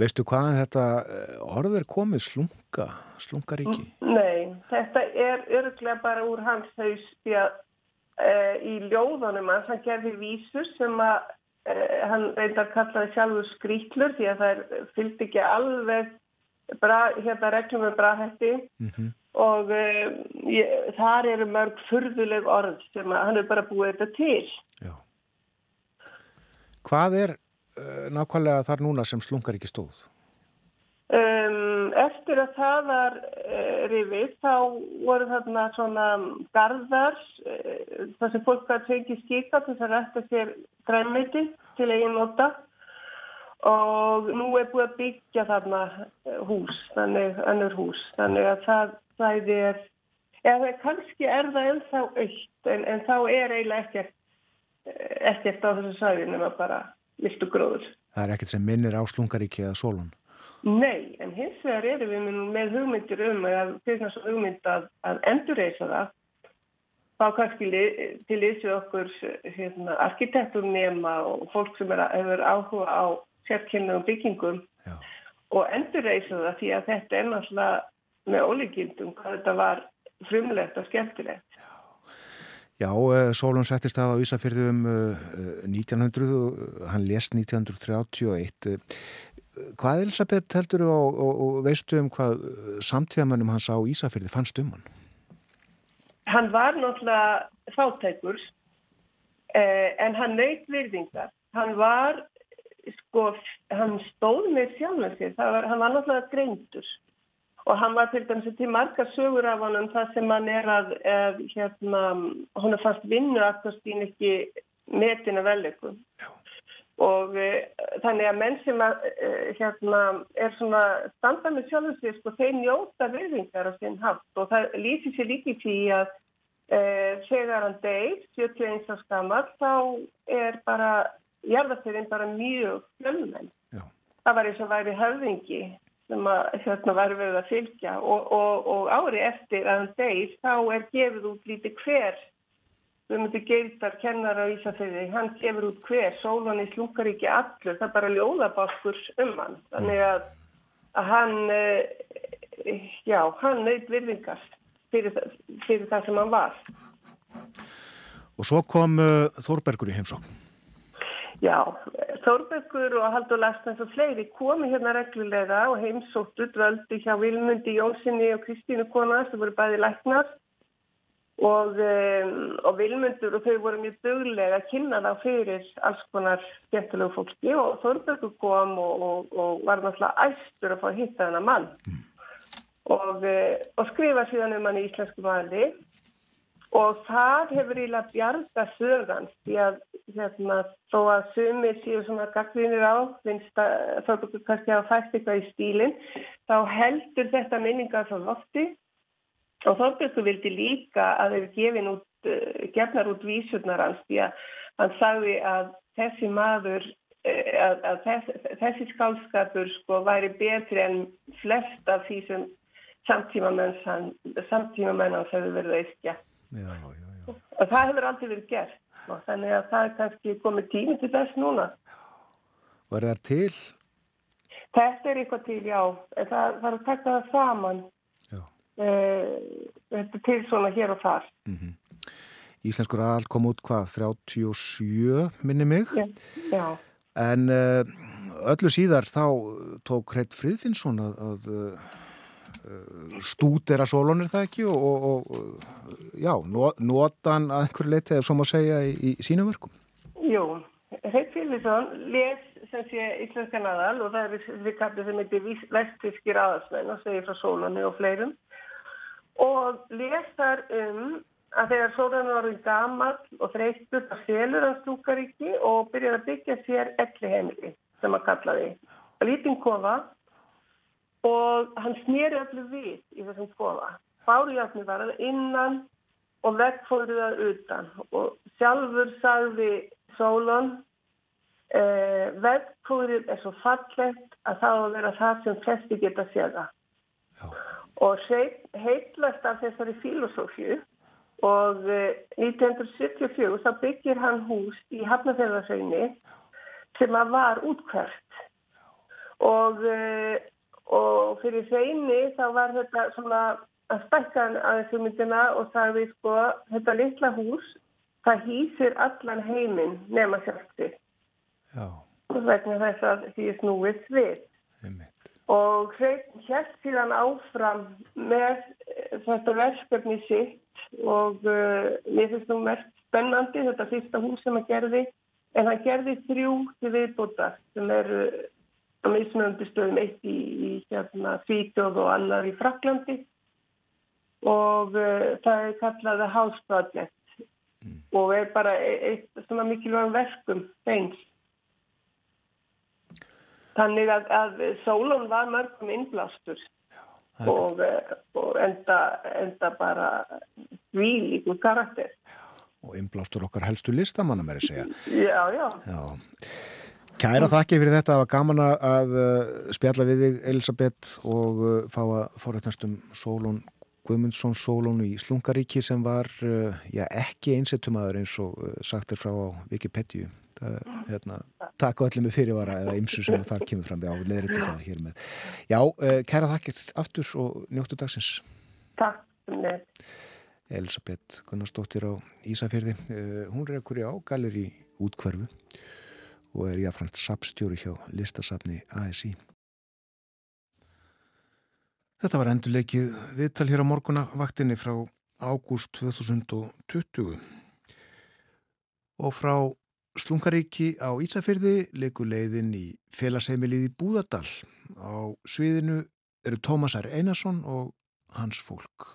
Veistu hvaðan þetta eh, orð er komið slunga, slungaríki? Nei, þetta er örglega bara úr hans haus því að e, í ljóðunum að hann gerði vísur sem að eh, hann reyndar kallaði sjálfur skrítlur því að það fylgdi ekki alveg bra, hérna reglum með brahætti Mm og um, ég, þar eru mörg furðuleg orð sem að hann er bara búið þetta til. Já. Hvað er uh, nákvæmlega þar núna sem slungar ekki stóð? Um, eftir að það var uh, rifið þá voru þarna svona garðar uh, þar sem fólk að fengi skika til þess að rætta sér græmiti til eigin nota og nú er búið að byggja þarna uh, hús, þannig önnur hús, þannig að það svæði er, eða kannski er það ennþá aukt en, en þá er eiginlega ekkert, eh, ekkert á þessu svæði nema bara listu gróður. Það er ekkert sem minnir á slungaríki eða sólun. Nei, en hins vegar erum við með- hugmyndir um að fyrir þessu hugmynd að, að endurreysa það þá kannski til þessu okkur hérna, arkitekturnema og fólk sem er, hefur áhuga á sérkennum byggingum Já. og endurreysa það því að þetta er náttúrulega með ólíkildum hvað þetta var frumlegt og skemmtilegt. Já, uh, Sólun settist það á Ísafyrði um uh, 1900 og uh, hann lést 1931. Uh, hvað Elisabeth heldur og, og, og veistu um hvað samtíðamönnum hans á Ísafyrði fannst um hann? Hann var náttúrulega fátækur eh, en hann nöyt virðingar. Hann var, sko, hann stóð með sjálfum sér, var, hann var náttúrulega greindur. Og hann var til dæmis til margar sögur af hann um það sem hann er að, að hérna, hún er fast vinnu aftastín ekki metina velleikum. Og e, þannig að menn sem að, e, hérna, er svona standa með sjálfum sér, sko, þeir njóta virðingar á sinn haft og það lýsir sér líki því að e, þegar hann deyr, 71 árs gammal, þá er bara, jarðarferðin bara mjög fjölmenn. Já. Það var eins og væri höfðingi sem að hérna væri verið að fylgja og, og, og ári eftir að hann deyr, þá er gefið út lítið hver við myndum geildar kennar á Ísafeyði, hann gefur út hver, sólan í slungaríki allur, það er bara ljóðabálkur um hann. Þannig að, að hann, eh, já, hann nöyt virðingar fyrir, fyrir það sem hann var. Og svo kom uh, Þórbergur í heimsókn. Já, Þórbergur og Haldur Lastans og fleiri komi hérna reglulega og heimsóttu dvöldi hjá Vilmundi Jónssoni og Kristínu Kona sem voru bæði læknar. Og, um, og Vilmundur og þau voru mjög duglega að kynna þá fyrir alls konar skemmtilegu fólki. Og Þórbergur kom og, og, og var náttúrulega æstur að fá að hitta þennan mann. Og, uh, og skrifa síðan um hann í íslensku mali og það hefur eiginlega bjarga sögans því að hérna, þó að sumir séu svona gaggrinir á finnst að Þorbergur kannski hafa fæst eitthvað í stílinn þá heldur þetta minningar frá lofti. Og Þorbergur vildi líka að þeir gefin út, uh, gefnar út vísurnar hans því að hann sagði að þessi maður uh, að, að þess, þessi skálskapur sko væri betri en flest af því sem samtímamenn samtímamenn hans hefur verið að eskja Já, já, já. og það hefur aldrei verið gert og þannig að það er kannski komið tími til þess núna. Er það til? Þetta er eitthvað til, já, það er að taka það saman. Já. Eh, Þetta er til svona hér og þar. Íslenskur aðal kom út hvað, 37 minni mig? Já. já. En uh, öllu síðar þá tók Hreit Friðfinnsson að, að uh, stúdera sólun er það ekki og, og, og já, no- nota hann að einhverju leiti eða svo má segja í, í sínum verkum. Jú, Hreit Fyllisson les sem sé íslenskan aðal og það er við kallum sem heitir vestfískir aðalsmenn og segir frá sólunni og fleirum og les þar um að þegar sólunni var orðin gamall og þreystur það selur hann stúkaríki og byrjar að byggja sér elli heimili sem að kalla því. Lítinn kofa og hann snýri öllu við í þessum kofa. Bárjátni var að innan og veggfóruð að utan. Og sjálfur sagði Sólon eh, veggfórið er svo fallegt að það á að vera það sem flesti geta séða og heitlast af þessari filosófíu og eh, 1974 þá byggir hann hús í Hafnarfjörðarsveginni sem að var útkvært og, eh, og fyrir sveginni þá var þetta svona að stækka aðeins hugmyndina og sagði sko þetta litla hús það hýsir allan heiminn nema sjálfti Já, vegna þess að því er snúið við. einmitt. Og hrein hér síðan áfram með eh, þetta verkefni sitt og uh, mér finnst nú mest spennandi þetta fyrsta hús sem hann gerði en hann gerði þrjú til viðbútar sem eru á mismunandi stöðum eitt í, í hérna, Svíkjóð og annar í Fraklandi og uh, það er kallað The House Project og er bara e- eitt svona mikilvægum verkum þeins. Þannig að, að sólun var mörgum innblástur er- og, eh, og enda, enda bara výlíkur karakter. Og innblástur okkar helstu listamanna með að segja. Já, já. Já. Kæra þakki fyrir þetta, það var gaman að- uh, spjalla við þig Elisabeth og uh, fá að fórættnast um Sólón Guðmundsson Sólón í Slungaríki sem var uh, já, ekki einsettumadur eins og sagt er frá á Wikipedia. Það, hérna, takk á allir með fyrirvara eða ymsu sem þar kemur fram það. Já, uh, kæra þakkir aftur og njóttu dagsins. Takk. Elisabeth Gunnarsdóttir á Ísafjörði. Hún er ekkur á galeri útkverfu og er jáframt sapstjóri hjá listasafni ASI. Þetta var endurleikið viðtal hér á morguna vaktinni frá ágúst 2020 og frá Slungaríki á Ísafjörði leikur leiðin í félagsheimilið í Búðardal. Á sviðinu eru Tómasar Einarsson og hans fólk.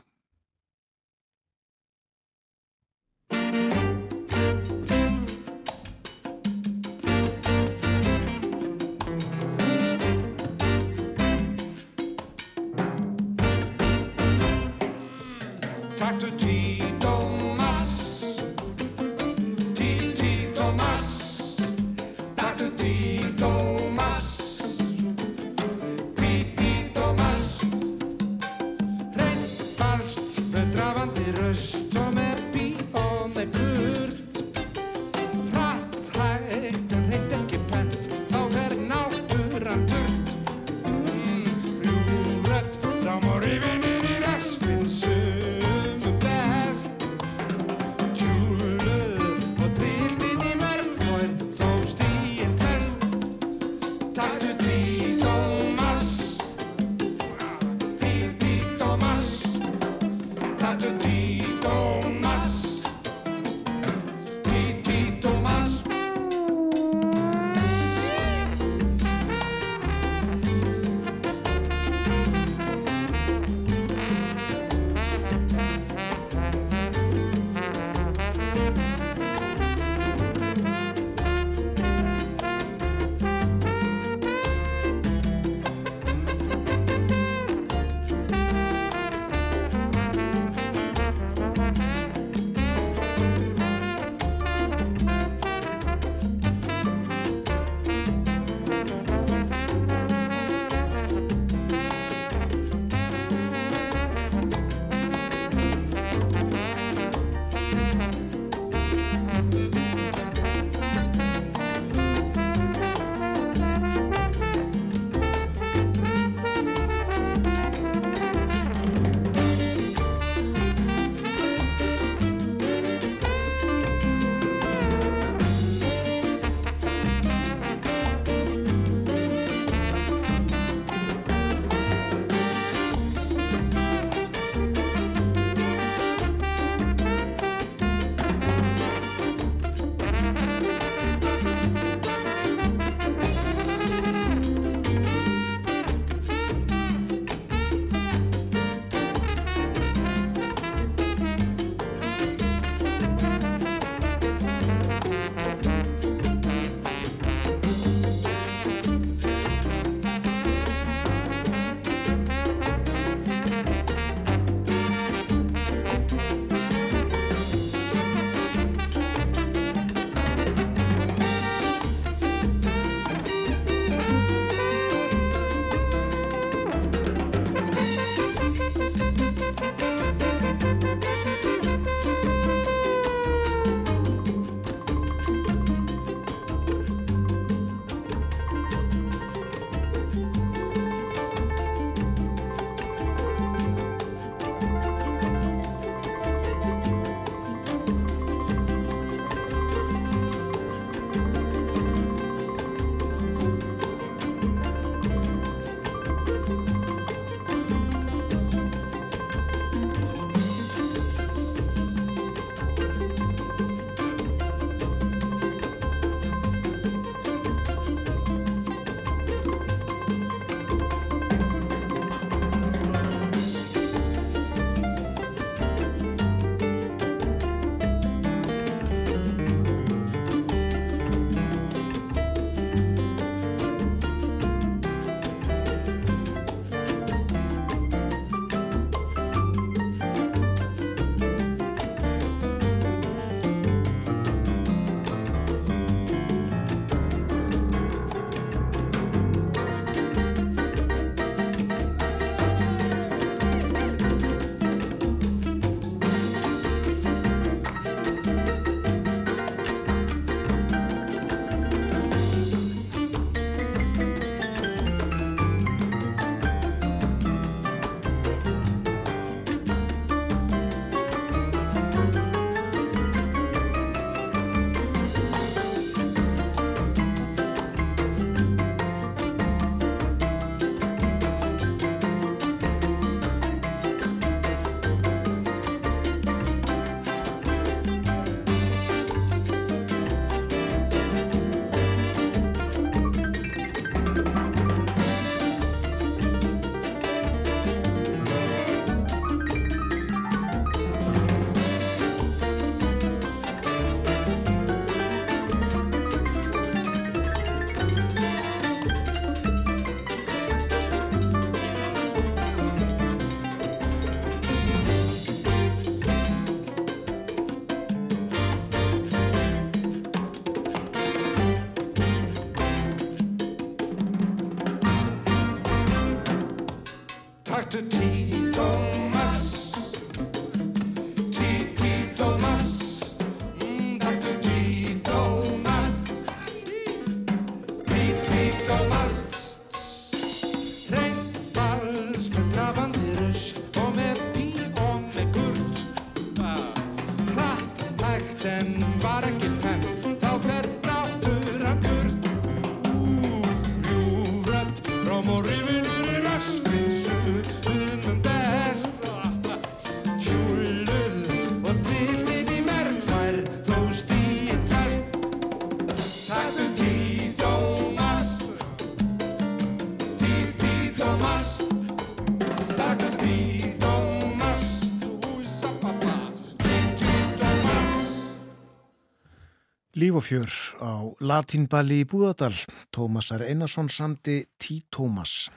Líf og fjör á Latínballi í Búðardal. Tómasar Einarsson samdi Tí Tómas.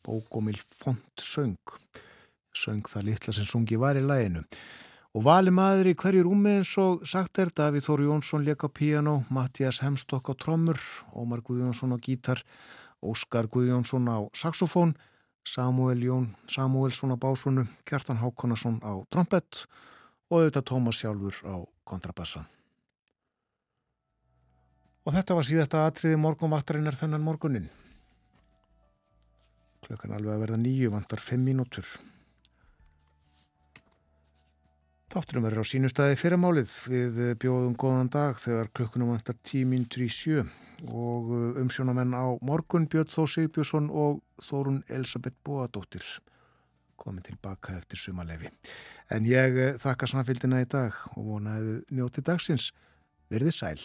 Bókomil font söng. Söng það litla sem sungi var í læginu. Og vali maður í hverju rúmi eins og sagt er Davíð Þór Jónsson leik á piano, Mattias Hemstokk á trommur, Ómar Guðjónsson á gítar, Óskar Guðjónsson á saxofón, Samuel Jón Samuelsson á básunu, Kjartan Hákonarsson á trompett og auðvitað Tómas sjálfur á kontrabassa. Og þetta var síðasta atriði morgunvaktarinnar þennan morgunin. Klukkan alveg að verða nýju, vantar fimm mínútur. Þátturum verður á sínu staði fyrramálið við bjóðum góðan dag þegar klukkunum vantar tímíntur í sjö og umsjónamenn á morgun Björn Þó Sigbjörnsson og Þórun Elisabeth Bóadóttir komin tilbaka eftir sumalefi. En ég þakka samfélgina í dag og vonaði njóti dagsins verði sæl.